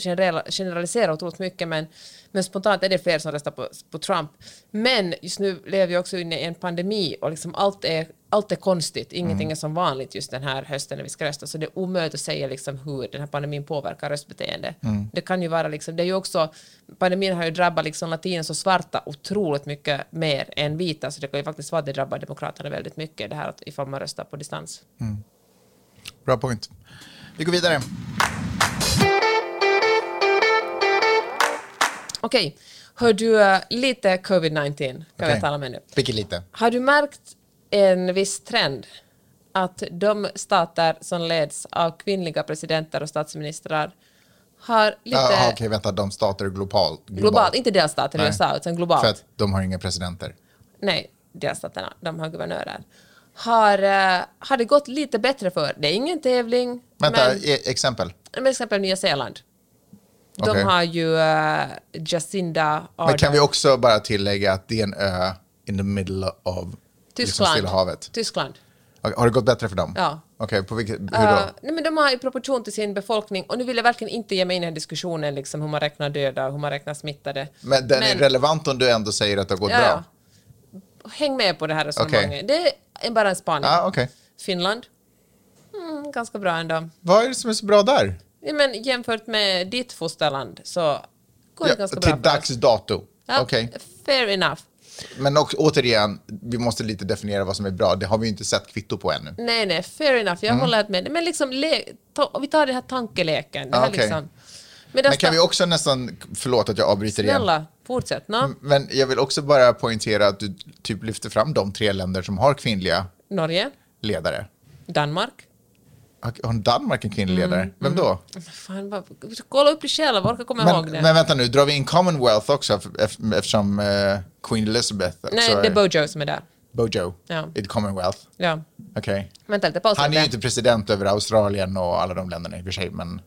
generalisera otroligt mycket, men, men spontant är det fler som röstar på, på Trump. Men just nu lever vi också inne i en pandemi och liksom allt, är, allt är konstigt, ingenting är som vanligt just den här hösten när vi ska rösta, så det är omöjligt att säga liksom hur den här pandemin påverkar röstbeteende. Det kan ju vara liksom, det är ju också, pandemin har ju drabbat liksom latinos och svarta otroligt mycket mer än vita, så det kan ju faktiskt vara att det drabbar demokraterna väldigt mycket, det här att ifall man röstar på distans. Bra point. Vi går vidare. Okej, hör du eh, lite covid-19 kan Okej. vi tala med nu. Vilket lite. Har du märkt en viss trend att de stater som leds av kvinnliga presidenter och statsministrar har lite Ja, Okej, vänta. De stater globalt. globalt, inte delstater i. USA utan globalt. För att de har inga presidenter. Nej, delstaterna, de har guvernörer. Har, eh, har det gått lite bättre för? Det är ingen tävling. Vänta, men, e- exempel. till exempel Nya Zeeland. De Okej. har ju eh, Jacinda Ardern. Men kan vi också bara tillägga att det är en ö in the middle of liksom Tyskland. Stilla havet? Tyskland. Okej, Har det gått bättre för dem? Ja. Okej, på vilket, hur då? Uh, nej, men de har i proportion till sin befolkning, och nu vill jag verkligen inte ge mig in i den diskussionen, liksom, hur man räknar döda och hur man räknar smittade. men den är men- relevant om du ändå säger att det har gått Ja, bra? ja. Häng med på det här resonemanget. Okej. Det är bara en spaning. Ja, okej. Finland? Mm, ganska bra ändå. Vad är det som är så bra där? Men jämfört med ditt fosterland så går det Ja, ganska till bra. för dags dato? Ja, Okej. Fair enough. Men också, återigen, vi måste lite definiera vad som är bra. Det har vi inte sett kvitto på ännu. Nej, nej, fair enough. Jag håller helt med. Men liksom, le- ta, vi tar den här tankeleken. Det här okej. liksom. Medan Men kan vi också nästan, förlåt att jag avbryter igen. Snälla, fortsätt. No? Men jag vill också bara poängtera att du typ lyfter fram de tre länder som har kvinnliga Norge, ledare. Danmark. Har Danmark en kvinnlig Mm, ledare? Vem då? Fan, bara, kolla upp det själv, orkar komma ihåg Men, det. men vänta nu, drar vi in Commonwealth också eftersom eh, Queen Elizabeth också Nej, det är Bojo som är där. Bojo Ja. i Commonwealth. Ja. Okej. Vänta lite, pausa Han är ju inte president över Australien och alla de länderna i och för sig, men,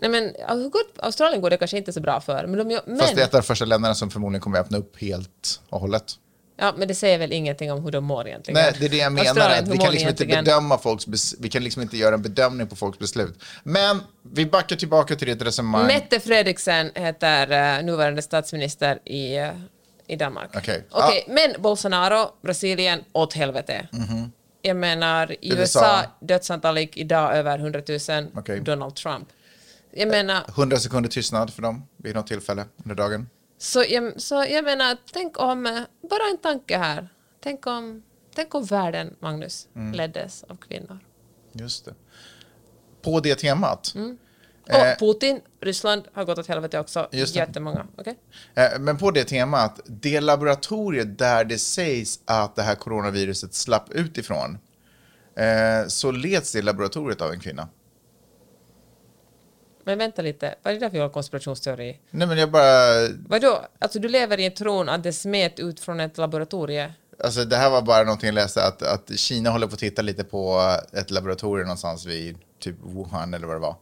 Nej, men ja, hur går, Australien går det kanske inte så bra för. Men, de, gör- men, fast det är ett av de första länderna som förmodligen kommer att öppna upp helt och hållet. Ja, men det säger väl ingenting om hur de mår egentligen. Nej, det är det jag menar. Vi kan liksom inte bedöma folks vi kan liksom inte göra en bedömning på folks beslut. Men vi backar tillbaka till ditt resonemang. Mette Fredriksen heter uh, nuvarande statsminister i, uh, i Danmark. Okej. Okej, Men Bolsonaro, Brasilien, åt helvete. Jag menar, i USA. Dödsantal gick idag över 100 000. Okej. Donald Trump. Jag menar, 100 sekunder tystnad för dem vid något tillfälle under dagen. Så jag, så jag menar, tänk om, eh, bara en tanke här. Tänk om, tänk om världen, Magnus, Mm. leddes av kvinnor. Just det. På det temat. Mm. Eh, Och Putin, Ryssland har gått åt helvete också. Just det. Jättemånga. Okej? Eh, Men på det temat, det laboratoriet där det sägs att det här coronaviruset slapp utifrån, så leds det laboratoriet av en kvinna. Men vänta lite, vad är det där för konspirationsteori? Nej men jag bara, Vadå? Alltså du lever i tron att det smet ut från ett laboratorie? alltså det här var bara någonting jag läste, att, att Kina håller på att titta lite på ett laboratorium någonstans vid typ Wuhan eller vad det var.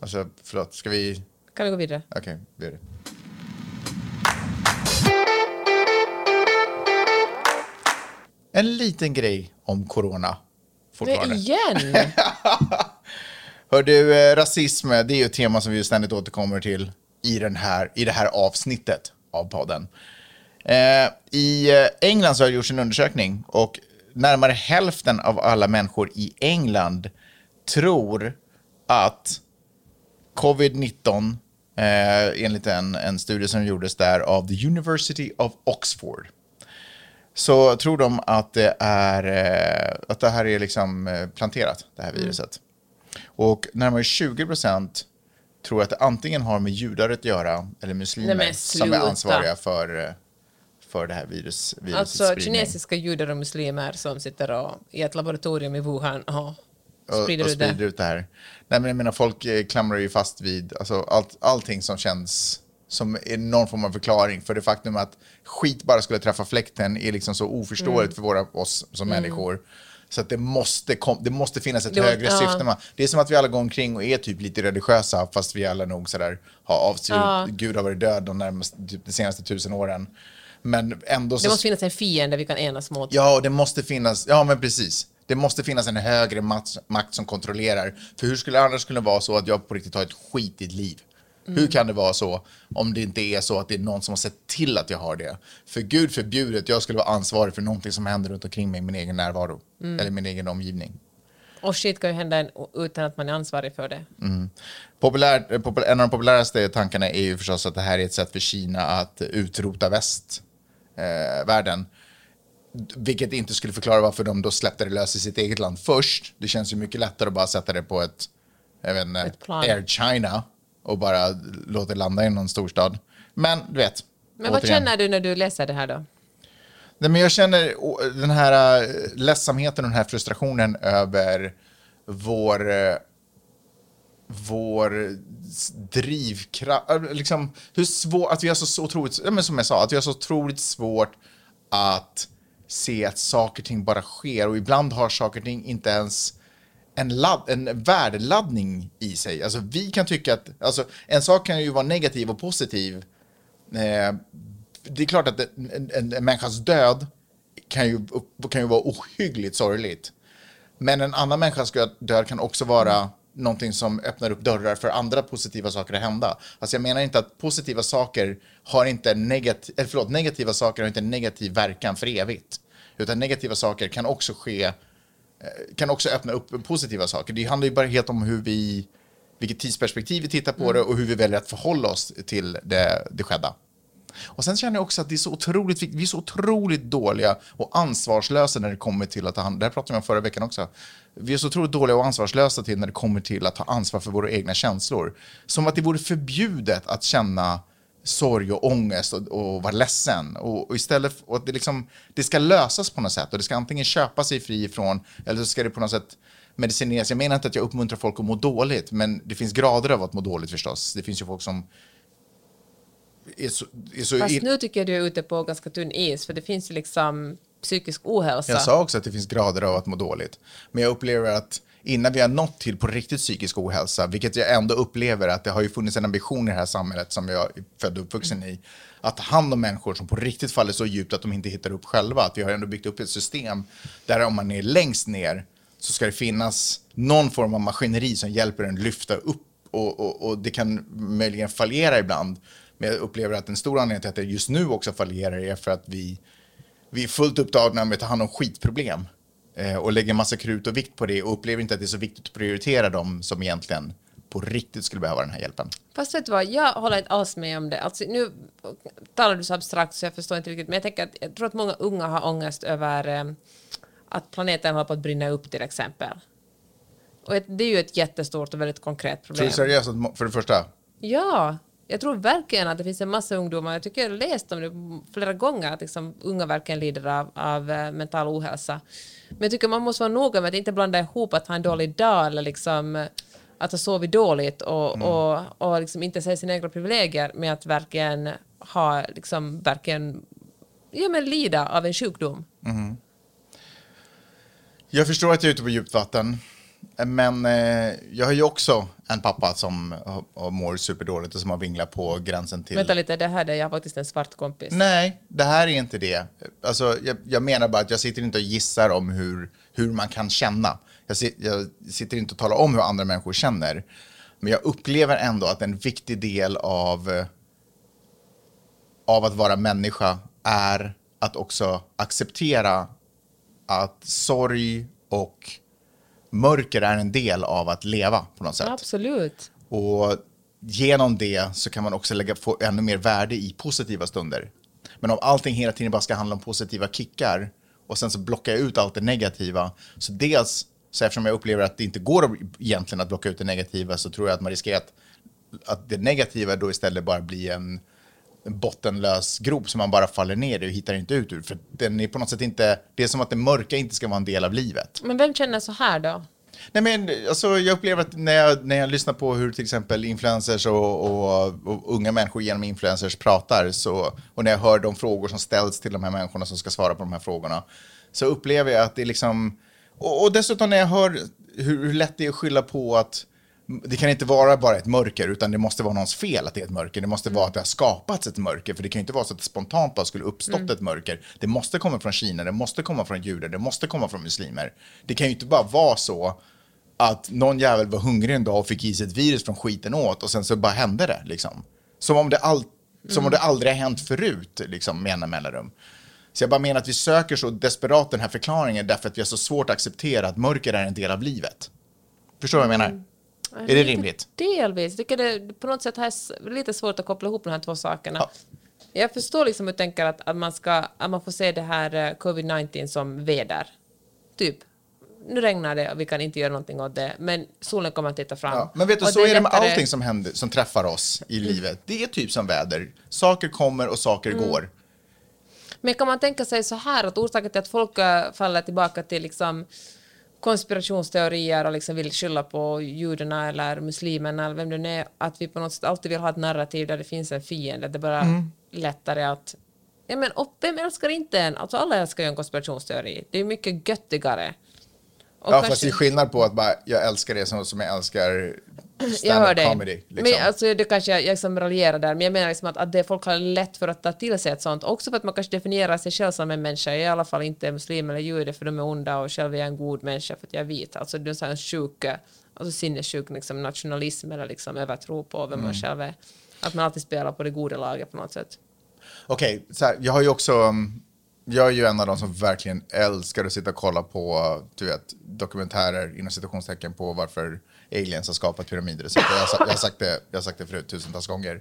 Alltså förlåt, ska vi, Kan vi gå vidare? okej, vi gör det. En liten grej om corona. Fortfarande. igen? Hör du, eh, rasism, det är ju ett tema som vi ständigt återkommer till i, den här, i det här avsnittet av podden. Eh, I eh, England så har det gjorts en undersökning och närmare hälften av alla människor i England tror att covid-19, eh, enligt en, en studie som gjordes där av the University of Oxford, så tror de att det, är, eh, att det här är liksom eh, planterat, det här viruset. Och närmare 20 procent tror att det antingen har med judar att göra eller muslimer Nej, som är ansvariga för, för det här virus, virusets alltså spridning. kinesiska judar och muslimer som sitter och, i ett laboratorium i Wuhan och och, sprider och det. sprider ut det här. Nej, men jag menar, folk eh, klamrar ju fast vid alltså, allt, allting som känns som är någon form av förklaring för det faktum att skit bara skulle träffa fläkten är liksom så oförståeligt Mm. för våra, oss som människor. Så att det måste, kom, det måste finnas ett Det högre ja. syfte. med- Det är som att vi alla går omkring och är typ lite religiösa fast vi alla nog sådär har avstyrt, Ja. Gud har varit död de, närmaste, typ, de senaste tusen åren. Men ändå så... Det måste finnas en fiende vi kan enas mot. Ja, det måste finnas, ja men precis. Det Det måste finnas en högre makt, makt som kontrollerar. För hur skulle det annars kunna vara så att jag på riktigt har ett skitigt liv? Hur kan det vara så om det inte är så att det är någon som har sett till att jag har det? För gud förbjudet, jag skulle vara ansvarig för någonting som händer runt omkring mig i min egen närvaro. Eller min egen omgivning. Och shit kan ju hända utan att man är ansvarig för det. Populär, eh, popul- en av de populäraste tankarna är ju förstås att det här är ett sätt för Kina att utrota västvärlden. Eh, vilket inte skulle förklara varför de då släppte det lös i sitt eget land först. Det känns ju mycket lättare att bara sätta det på ett, jag vet inte. Air China och bara låta det landa i någon storstad. Men du vet. Men vad återigen. känner du när du läser det här då? Nej, men jag känner den här äh, ledsamheten och den här frustrationen över vår, äh, vår drivkraft. äh, Liksom, hur svårt, att vi har så, otroligt, men som jag sa, att vi har så otroligt svårt att se att saker och ting bara sker och ibland har saker och ting inte ens en, ladd, en värdeladdning i sig. Alltså vi kan tycka att, alltså en sak kan ju vara negativ och positiv Eh, det är klart att en, en, en människas död kan ju, kan ju vara ohyggligt sorgligt. Men en annan människas död kan också vara någonting som öppnar upp dörrar för andra positiva saker att hända. Alltså jag menar inte att positiva saker har inte negativ, eller förlåt, negativa saker har inte negativ verkan för evigt. Utan negativa saker kan också ske, kan också öppna upp positiva saker. Det handlar ju bara helt om hur vi, vilket tidsperspektiv vi tittar på det och hur vi väljer att förhålla oss till det, det skedda. Och sen känner jag också att det är så otroligt. Vi är så otroligt dåliga och ansvarslösa när det kommer till att ta hand Det här pratade vi om förra veckan också. Vi är så otroligt dåliga och ansvarslösa till när det kommer till att ta ansvar för våra egna känslor. Som att det vore förbjudet att känna sorg och ångest och, och vara ledsen. Och, och istället och att det, liksom, det ska lösas på något sätt och det ska antingen köpa sig fri ifrån eller så ska det på något sätt medicineras. Jag menar inte att jag uppmuntrar folk att må dåligt, men det finns grader av att må dåligt förstås. Det finns ju folk som är så, är så Fast nu tycker jag du är ute på ganska tunn is, för det finns ju liksom psykisk ohälsa. Jag sa också att det finns grader av att må dåligt. Men jag upplever att innan vi har nått till på riktigt psykisk ohälsa, vilket jag ändå upplever att det har ju funnits en ambition i det här samhället som jag är född och uppvuxen i, att ta hand om människor som på riktigt faller så djupt att de inte hittar upp själva. Att vi har ändå byggt upp ett system där om man är längst ner så ska det finnas någon form av maskineri som hjälper en lyfta upp och, och, och det kan möjligen fallera ibland. Men jag upplever att en stor anledning till att det just nu också fallerar är för att vi vi är fullt upptagna med att ta hand om skitproblem och lägger massa krut och vikt på det och upplever inte att det är så viktigt att prioritera dem som egentligen på riktigt skulle behöva den här hjälpen. Fast vet du vad, jag håller inte alls med om det. Alltså, nu talar du så abstrakt så jag förstår inte riktigt, men jag tänker att jag tror att många unga har ångest över eh, att planeten håller på att brinna upp till exempel. Och ett, det är ju ett jättestort och väldigt konkret Tror problem. du seriöst att, för det första, Ja, jag tror verkligen att det finns en massa ungdomar, jag tycker jag har läst om det flera gånger, att liksom unga verkligen lider av, av eh, mental ohälsa. Men jag tycker man måste vara noga med att inte blanda ihop att ha en dålig dag eller liksom eh, att ha sovit dåligt och, och, och liksom inte se sina egna privilegier med att verkligen ha, liksom verkligen, ja men lida av en sjukdom. jag förstår att jag är ute på djupt vatten, men eh, jag har ju också en pappa som har- mår superdåligt och som har vinglat på gränsen till... Vänta lite, det här är jag faktiskt en svart kompis. Nej, det här är inte det. Alltså, jag, jag menar bara att jag sitter inte och gissar om hur, hur man kan känna. Jag, jag sitter inte och talar om hur andra människor känner. Men jag upplever ändå att en viktig del av, eh, av att vara människa är att också acceptera att sorg och mörker är en del av att leva på något sätt. Absolut. Och genom det så kan man också lägga, få ännu mer värde i positiva stunder. Men om allting hela tiden bara ska handla om positiva kickar och sen så blockar jag ut allt det negativa. Så dels, så eftersom jag upplever att det inte går egentligen att blocka ut det negativa så tror jag att man riskerar att, att det negativa då istället bara blir en, en bottenlös grop som man bara faller ner i och hittar inte ut ur. För den är på något sätt inte, det är som att det mörka inte ska vara en del av livet. Men vem känner så här då? Nej, men, alltså, jag upplever att när jag, när jag lyssnar på hur till exempel influencers och, och, och unga människor genom influencers pratar så, och när jag hör de frågor som ställs till de här människorna som ska svara på de här frågorna så upplever jag att det är liksom... Och, och dessutom när jag hör hur, hur lätt det är att skylla på att det kan inte vara bara ett mörker, utan det måste vara någons fel att det är ett mörker. Det måste vara att det har skapats ett mörker, för det kan ju inte vara så att det spontant bara skulle uppstått ett mörker. Det måste komma från Kina, det måste komma från judar, det måste komma från muslimer. Det kan ju inte bara vara så att någon jävel var hungrig en dag och fick i sig ett virus från skiten åt och sen så bara hände det. Liksom. Som, om det all, som om det aldrig har hänt förut, liksom, med mellanrum. Så jag bara menar att vi söker så desperat den här förklaringen därför att vi har så svårt att acceptera att mörker är en del av livet. Förstår du vad jag menar? Är det rimligt? Delvis. Jag tycker det på något sätt är lite svårt att koppla ihop de här två sakerna. Ja. Jag förstår liksom hur tänker att, att, man ska, att man får se det här eh, covid-19 som väder. Typ. Nu regnar det och vi kan inte göra någonting åt det, men solen kommer att titta fram. Ja, men vet du, Och så är det med lättare- allting som, händer, som träffar oss i livet. Det är typ som väder. Saker kommer och saker Mm. går. Men kan man tänka sig så här att orsaken till att folk äh, faller tillbaka till liksom konspirationsteorier och liksom vill skylla på judarna eller muslimerna eller vem det nu är, att vi på något sätt alltid vill ha ett narrativ där det finns en fiende. Det är bara Mm. lättare att... Ja, men, och vem älskar inte en? Alltså alla älskar ju en konspirationsteori. Det är mycket göttigare. Och Ja, kanske- fast det är skillnad på att bara, jag älskar det som, som jag älskar jag hör dig. comedy. Liksom. Men alltså, det kanske jag, jag liksom raljerar där, men jag menar liksom att, att det folk har lätt för att ta till sig ett sånt. Också för att man kanske definierar sig själv som en människa. Jag är i alla fall inte muslim eller jude för de är onda och själv är jag en god människa för att jag är vit. Alltså det är en sån här sjuk, alltså sinnessjuk liksom, nationalism eller liksom övertro på vem Mm. man själv är. Att man alltid spelar på det goda laget på något sätt. Okej, så här, jag har ju också... um, Jag är ju en av de som verkligen älskar att sitta och kolla på du vet, dokumentärer inom citationstecken på varför aliens har skapat pyramider. Så jag, jag, har sagt det, jag har sagt det förut tusentals gånger.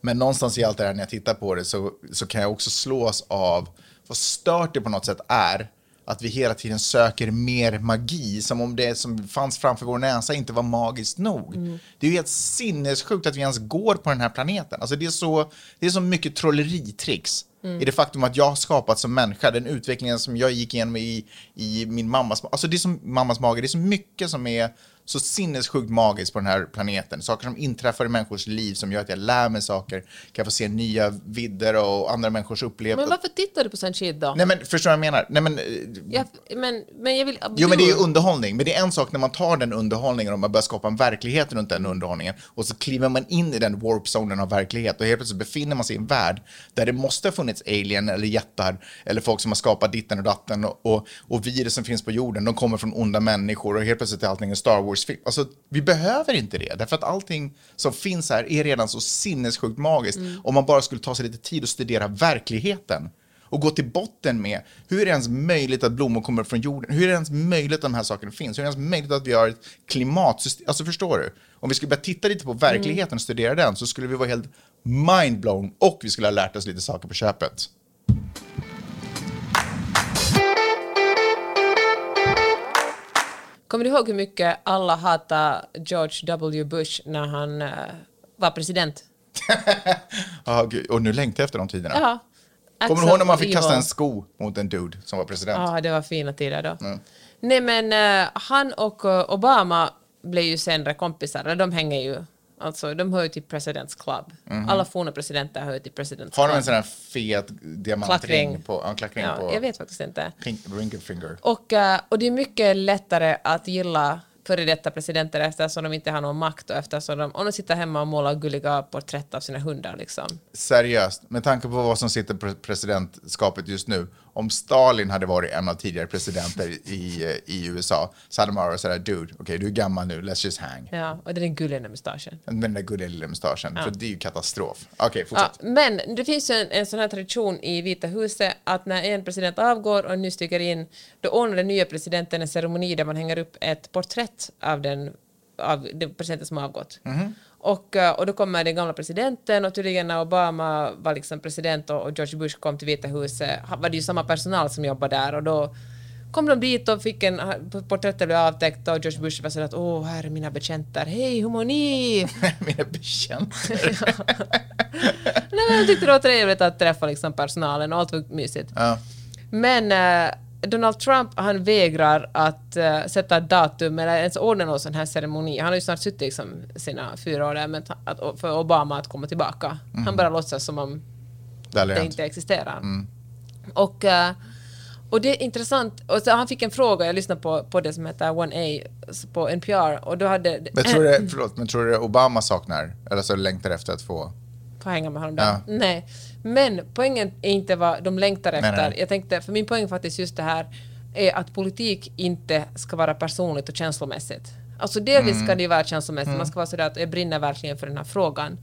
Men någonstans i allt det här när jag tittar på det så, så kan jag också slås av vad stört det på något sätt är att vi hela tiden söker mer magi, som om det som fanns framför vår näsa inte var magiskt nog. Det är ju helt sinnessjukt att vi ens går på den här planeten. Alltså det, är så, det är så mycket trolleritricks i det faktum att jag har skapat som människa, den utvecklingen som jag gick igenom i, i min mammas Alltså det är som mammas mage, det är så mycket som är så sinnessjukt magiskt på den här planeten. Saker som inträffar i människors liv som gör att jag lär mig saker, kan få se nya vidder och andra människors upplevelser. Men varför tittar du på sån shit då? Nej men förstår du vad jag menar? Nej men, eh, Jag, men, men jag vill... Jo, men det är ju underhållning. Men det är en sak när man tar den underhållningen och man börjar skapa en verklighet runt den underhållningen och så kliver man in i den warp-zonen av verklighet och helt plötsligt befinner man sig i en värld där det måste ha funnits alien eller jättar eller folk som har skapat ditten och datten och, och, och virus som finns på jorden, de kommer från onda människor och helt plötsligt är allting en Star Wars-film. Alltså, vi behöver inte det, därför att allting som finns här är redan så sinnessjukt magiskt om man bara skulle ta sig lite tid och studera verkligheten och gå till botten med hur är det ens möjligt att blommor kommer från jorden? Hur är det ens möjligt att de här sakerna finns? Hur är det ens möjligt att vi har ett klimatsystem? Alltså förstår du? Om vi skulle börja titta lite på verkligheten och studera den så skulle vi vara helt mindblown och vi skulle ha lärt oss lite saker på köpet. Kommer du ihåg hur mycket alla hatade George W. Bush när han eh, var president? Ah, gud. Och nu längtar jag efter de tiderna. Ja. Kommer du ihåg när man fick kasta en sko mot en dude som var president? Ja, det var fina tider då. Nej, men eh, han och eh, Obama blev ju senare kompisar, de hänger ju, alltså de hör ju till President's Club. Alla forna presidenter hör ju till President's Mhm. Har de en Club. sån här fet diamantring på, ja, klackring Ja, på jag vet faktiskt inte. pink, ring finger? Och, eh, och det är mycket lättare att gilla före detta presidenter eftersom de inte har någon makt och eftersom de, om de sitter hemma och målar gulliga porträtt av sina hundar liksom. Seriöst, med tanke på vad som sitter på presidentskapet just nu, om Stalin hade varit en av tidigare presidenter i, eh, i USA så hade man varit sådär, dude, okej du är gammal nu, let's just hang. Ja, och den gulliga mustaschen. Med den där gulliga lilla mustaschen, för det är ju katastrof. Okej, Ja, fortsätt. men det finns ju en, en sån här tradition i Vita huset att när en president avgår och en ny stiger in, då ordnar den nya presidenten en ceremoni där man hänger upp ett porträtt av den, av den presidenten som avgått. Och, eh, och då kommer den gamla presidenten och tydligen när Obama var liksom president och, och George Bush kom till Vita huset var det ju samma personal som jobbade där och då kom de dit och fick en, porträttet blev avtäckt och George Bush var sådär att åh, här är mina betjänter, hej, hur mår ni? Mina bekänta. Nej, men jag tyckte det var trevligt att träffa liksom personalen och allt var mysigt. Ja. Men eh, Donald Trump han vägrar att eh, sätta datum eller ens ordna någon sån här ceremoni. Han har ju snart suttit liksom sina fyra år där men att, för Obama att komma tillbaka. Han bara låtsas som om Det det inte existerar. Och, eh, Och det är intressant. Och så han fick en fråga, jag lyssnade på, på det som heter 1A på NPR och då hade... Men tror du, förlåt, men tror du Obama saknar, eller så längtar efter att få... Få hänga med honom där? Ja. Nej. Men poängen är inte vad de längtar efter. nej. Jag tänkte, för min poäng faktiskt just det här är att politik inte ska vara personligt och känslomässigt. Alltså delvis Mm. ska det ju vara känslomässigt, man ska vara sådär att jag brinner verkligen för den här frågan.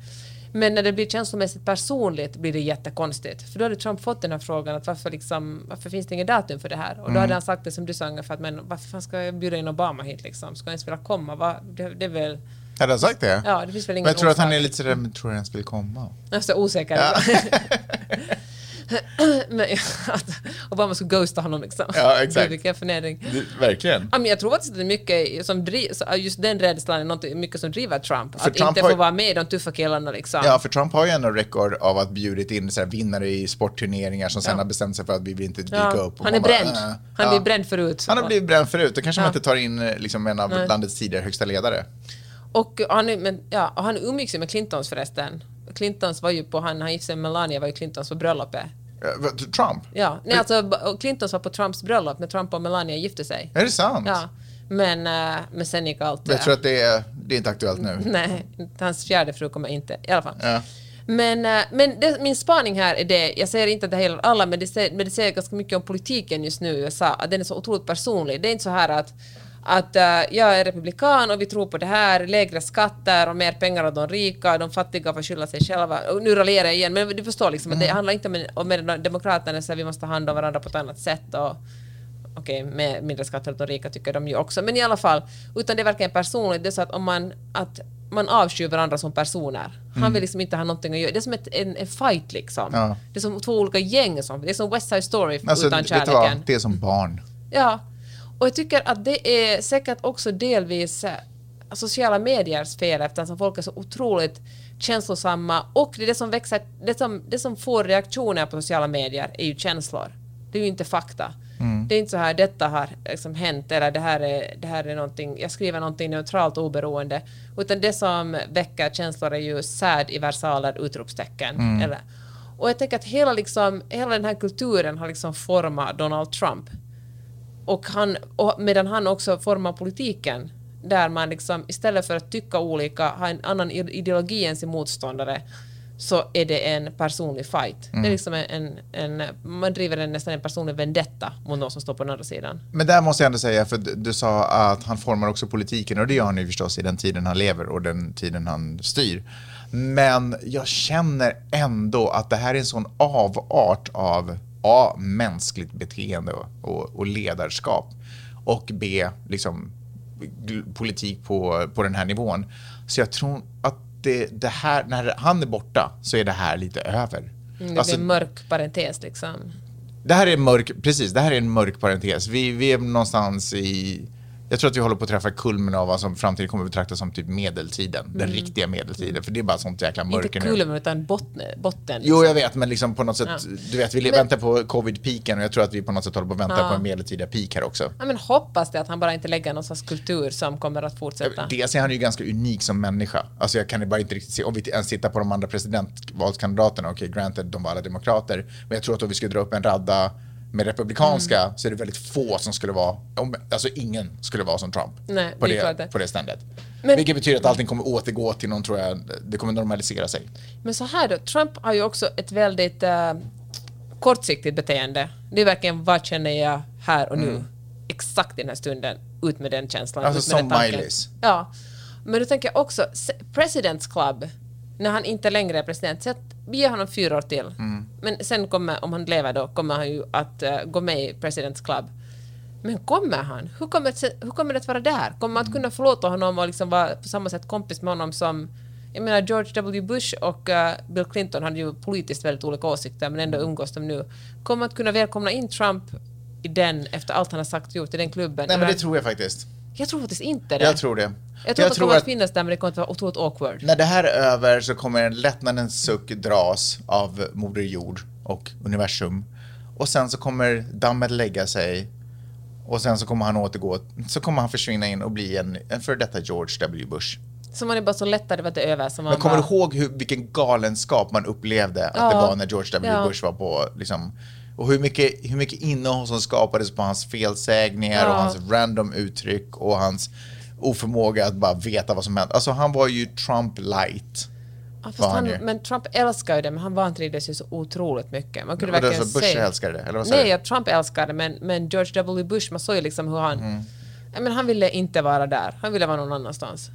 Men när det blir känslomässigt personligt blir det jättekonstigt. För då hade Trump fått den här frågan att varför, liksom, varför finns det inget datum för det här? Och då Mm. hade han sagt det som du sa ungefär att men varför fan ska jag bjuda in Obama hit liksom? Ska han ens vilja komma? Va? Det, det är väl... Hade han sagt det? Ja, det finns väl ingen men jag tror att han orsak. är lite sådär, men tror du ens vill komma? Jag är så osäker. Men, att Obama skulle ghosta honom liksom. Ja, exakt. Vilken förnedring. Det, verkligen. Ja, men jag tror att det är mycket som driver, just den rädslan är något, mycket som driver Trump. För att Trump inte har få vara med i de tuffa killarna liksom. Ja, för Trump har ju ändå rekord av att bjudit in så här, vinnare i sportturneringar som sen Ja. har bestämt sig för att vi vill inte dyka Ja, upp. Och han är bara, bränd. äh, Han ja. blev bränd förut. Han har blivit bränd förut. Då kanske man Ja. inte tar in liksom, en av Nej. landets tidigare högsta ledare. Och han, men, ja, han umgicks ju med Clintons förresten. Clintons var ju på, han, han gifte sig med Melania var ju Clintons på bröllopet. Eh, Trump? Ja, nej alltså Clintons var på Trumps bröllop när Trump och Melania gifte sig. Är det sant? Ja, men, eh, men sen gick allt... Jag tror att det är, det är inte aktuellt nu. Nej, hans fjärde fru kommer inte. I alla fall. Ja. Men, eh, men det, min spaning här är det, jag säger inte att det gäller alla, men det, säger, men det säger ganska mycket om politiken just nu i USA, att den är så otroligt personlig. Det är inte så här att att eh, jag är republikan och vi tror på det här, lägre skatter och mer pengar åt de rika, de fattiga får skylla sig själva. Och nu raljerar jag igen, men du förstår liksom att det handlar inte om, om Demokraterna så vi måste ta hand om varandra på ett annat sätt och okej, med mindre skatter åt de rika tycker de ju också, men i alla fall, utan det är verkligen personligt, det är så att om man, att man avskyr varandra som personer. Han vill liksom inte ha någonting att göra. Det är som ett, en, en fight liksom. Ja. Det är som två olika gäng. Som, det är som West Side Story Alltså, utan vet du vad? kärleken. Det är som barn. Ja. Och jag tycker att det är säkert också delvis eh, sociala mediers fel eftersom folk är så otroligt känslosamma och det är det som växer, det som, det som får reaktioner på sociala medier är ju känslor. Det är ju inte fakta. Det är inte så här, detta har liksom hänt eller det här är, det här är någonting, jag skriver någonting neutralt och oberoende. Utan det som väcker känslor är ju sad i versaler, utropstecken. Eller, och jag tänker att hela, liksom, hela den här kulturen har liksom format Donald Trump. Och han, och medan han också formar politiken där man liksom istället för att tycka olika, ha en annan ide- ideologi än sin motståndare så är det en personlig fight. Det är liksom en, en, man driver en, nästan en personlig vendetta mot någon som står på den andra sidan. Men där måste jag ändå säga, för du du sa att han formar också politiken och det gör han ju förstås i den tiden han lever och den tiden han styr. Men jag känner ändå att det här är en sån avart av A. Mänskligt beteende och, och, ledarskap och B. Liksom, politik på, på den här nivån. Så jag tror att det, det här, när han är borta så är det här lite över. Mm, det Alltså, blir en mörk parentes liksom. det här är mörk, precis, det här är en mörk parentes. Vi, vi är någonstans i, jag tror att vi håller på att träffa kulmen av vad som framtiden kommer att betraktas som typ medeltiden. Den riktiga medeltiden, för det är bara sånt jäkla Mm. Inte mörker nu. kulmen utan botten. botten Jo, liksom. jag vet, men liksom på något sätt, Ja. du vet, vi Men- väntar på covid-piken och jag tror att vi på något sätt håller på att vänta Ja. på en medeltida peak här också. Ja, men hoppas det att han bara inte lägger någon sorts kultur som kommer att fortsätta. Dels är han ju ganska unik som människa. Alltså jag kan ju bara inte riktigt se, om vi ens tittar på de andra presidentvalskandidaterna, okej, granted, de var alla demokrater, men jag tror att om vi skulle dra upp en radda med republikanska Mm. så är det väldigt få som skulle vara, alltså ingen skulle vara som Trump Nej, på, det det, det. på det ständet. Men- Vilket betyder att allting kommer återgå till någon, tror jag, det kommer normalisera sig. Men så här då, Trump har ju också ett väldigt eh, kortsiktigt beteende. Det är verkligen vad känner jag här och nu, exakt i den här stunden, ut med den känslan. Mm. Alltså som. Miley's. Ja, men då tänker jag också, President's Club, när han inte längre är president, så att ger honom fyra år till. Mm. Men sen kommer, om han lever då, kommer han ju att eh, gå med i President's Club. Men kommer han? Hur kommer, det, hur kommer det att vara där? Kommer man att kunna förlåta honom och liksom vara på samma sätt kompis med honom som jag menar George W. Bush och eh, Bill Clinton hade ju politiskt väldigt olika åsikter men ändå umgås de nu. Kommer man att kunna välkomna in Trump i den efter allt han har sagt och gjort i den klubben? Nej men det tror jag faktiskt. Jag tror faktiskt inte det. Jag tror det. Jag tror att de kommer att finnas där men det kommer att vara otroligt awkward. När det här är över så kommer en lättnadens suck dras av Moder Jord och universum. Och sen så kommer dammet lägga sig. Och sen så kommer han återgå, så kommer han försvinna in och bli en, en för detta George W. Bush. Så man är bara så lättare att det är över. Så man Men kommer bara, du ihåg hur, vilken galenskap man upplevde att Ja. det var när George W. Ja. Bush var på liksom, Och hur mycket, hur mycket innehåll som skapades på hans felsägningar Ja. och hans random uttryck och hans oförmåga att bara veta vad som hände. Alltså han var ju Trump light. Ja, han men Trump älskar ju det, men han vantrivdes ju så otroligt mycket. Man kunde Vadå, verkligen så Bush se... älskade det? Eller vad Nej, att Trump älskade det, men, men George W. Bush, man såg ju liksom hur han... Mm. Ja, men han ville inte vara där, han ville vara någon annanstans.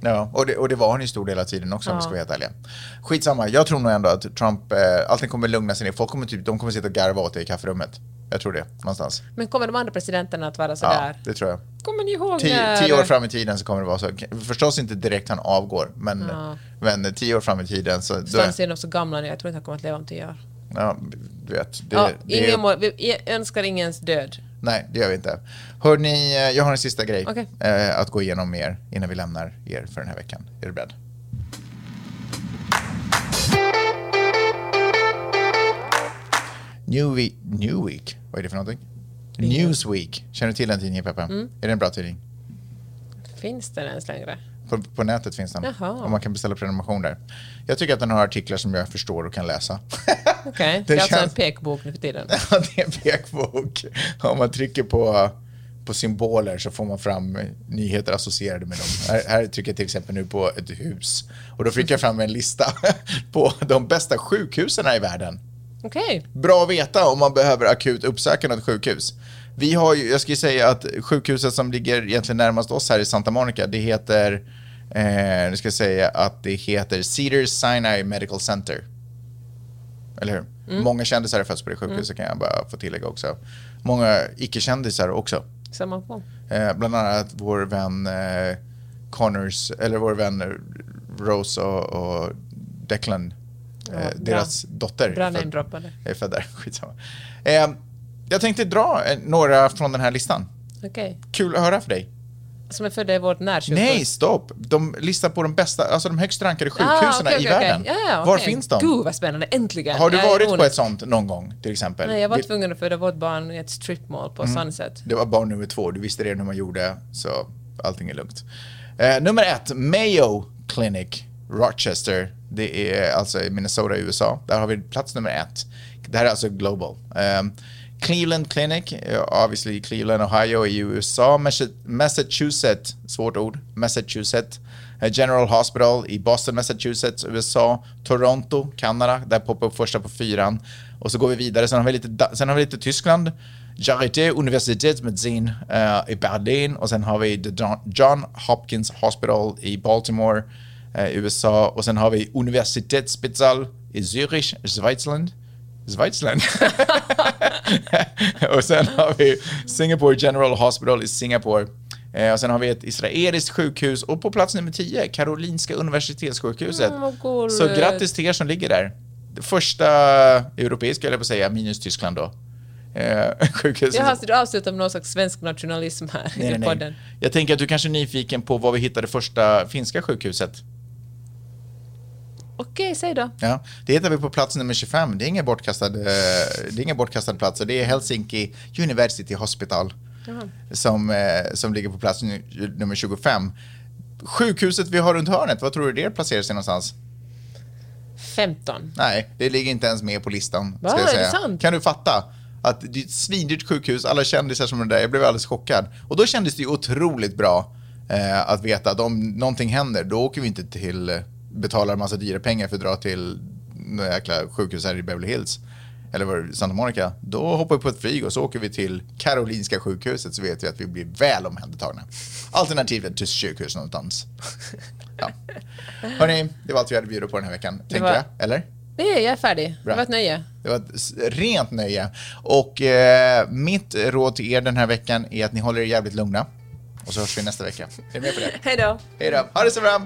Ja, och det, och det var han i stor del av tiden också om vi ska Ja. vara helt ärliga. Skitsamma, jag tror nog ändå att Trump, eh, allting kommer lugna sig ner. Folk kommer typ, de kommer sitta och garva åt det i kafferummet. Jag tror det, någonstans. Men kommer de andra presidenterna att vara Ja, sådär? det tror jag. Kommer ni ihåg Tio, när... tio år fram i tiden så kommer det vara så. Förstås inte direkt han avgår, men, Ja. men tio år fram i tiden så... Stansi är nog så gamla nu, jag tror inte han kommer att leva om tio år. ja, du vet. Det, ja, det, ingen må, vi önskar ingens död. Nej, det gör vi inte. Hörni, eh, jag har en sista grej Okej. eh, att gå igenom med er innan vi lämnar er för den här veckan. Är du beredd? New Week, New Week? Vad är det för någonting? Newsweek. Känner du till den tidningen, Peppa? Mm. Är det en bra tidning? Finns den ens längre? På, på nätet finns den. Jaha. Och man kan beställa prenumeration där. Jag tycker att den har artiklar som jag förstår och kan läsa. Okej, det, Det är alltså en känns- pekbok nu för tiden. Ja, det är en pekbok. Om man trycker på, på symboler så får man fram nyheter associerade med dem. Här, här trycker jag till exempel nu på ett hus. Och då fick jag fram en lista på de bästa sjukhusen i världen. Okej, Bra att veta om man behöver akut uppsöka något sjukhus. Vi har ju, jag ska säga att sjukhuset som ligger egentligen närmast oss här i Santa Monica, det heter, eh, nu ska jag säga att det heter Cedars Sinai Medical Center. Eller hur? Många kändisar har fötts på det sjukhuset kan jag bara få tillägga också. Många icke-kändisar också. samma på. Eh, bland annat vår vän eh, Connors, eller vår vän eh, Rose och, och Declan, eh, bra. deras dotter. Bra är född- är född där, skitsamma. Eh, jag tänkte dra några från den här listan. Okej. Kul att höra för dig. Som är födda i vårt närsjukhus. Nej, stopp! De listar på de bästa, alltså de högst rankade Ah, sjukhusen okej, i okej, okej. världen. Ja, ja, Var finns de? Gud vad spännande, äntligen. Har du är varit på ett sånt någon gång, till exempel? Nej, jag var tvungen att föda vårt barn i ett stripmall på Sunset. Det var barn nummer två, du visste redan hur man gjorde, så allting är lugnt. Eh, nummer ett, Mayo Clinic, Rochester. Det är alltså i Minnesota i USA. Där har vi plats nummer ett. Det här är alltså global. Um, Cleveland Clinic, eh, obviously Cleveland, Ohio i USA. Massachusetts, svårt ord, Massachusetts. Eh, General Hospital i Boston, Massachusetts, USA. Toronto, Kanada, där poppar upp första på fyran. Och så går vi vidare, sen har vi lite, sen har vi lite Tyskland. Charité Universitätsmedicin uh, eh, i Berlin och sen har vi The John, Hopkins Hospital i Baltimore, uh, USA och sen har vi Universitätsspital i Zürich, Schweizland. Schweizland. och sen har vi Singapore General Hospital i Singapore. Eh, och sen har vi ett israeliskt sjukhus och på plats nummer 10, Karolinska Universitetssjukhuset. Mm. Så grattis till er som ligger där. Det första europeiska, eller på att säga, minus Tyskland då. Eh, sjukhuset. Jag har du avslutat med någon slags svensk nationalism här Nej, i nej, nej. podden. Jag tänker att du kanske är nyfiken på var vi hittade första finska sjukhuset. Okej, säg då. Ja, det hittar vi på plats nummer 25. Det är ingen bortkastad, det är ingen bortkastad plats. Det är Helsinki University Hospital som, eh, som ligger på plats nu- nummer 25. Sjukhuset vi har runt hörnet, vad tror du det placerar sig någonstans? 15. Nej, det ligger inte ens med på listan. Va? Ska jag Är det säga. sant? Kan du fatta? Att det är ett svindyrt sjukhus, alla kändisar som är där, jag blev alldeles chockad. Och då kändes det ju otroligt bra eh, att veta att om någonting händer, då åker vi inte till, eh, betalar en massa dyra pengar för att dra till några jäkla sjukhus här i Beverly Hills. Eller var det Santa Monica. Då hoppar vi på ett flyg och så åker vi till Karolinska sjukhuset så vet vi att vi blir väl omhändertagna. Alternativet till sjukhus någonstans. ja. Hörni, det var allt vi hade att bjuda på den här veckan, tänker var- jag. Eller? Nej, jag är färdig. Bra. Det var ett nöje. Det var ett rent nöje. Och eh, mitt råd till er den här veckan är att ni håller er jävligt lugna. Och så hörs vi nästa vecka. Är du med på det? Hej då. Hej då. Ha det så bra.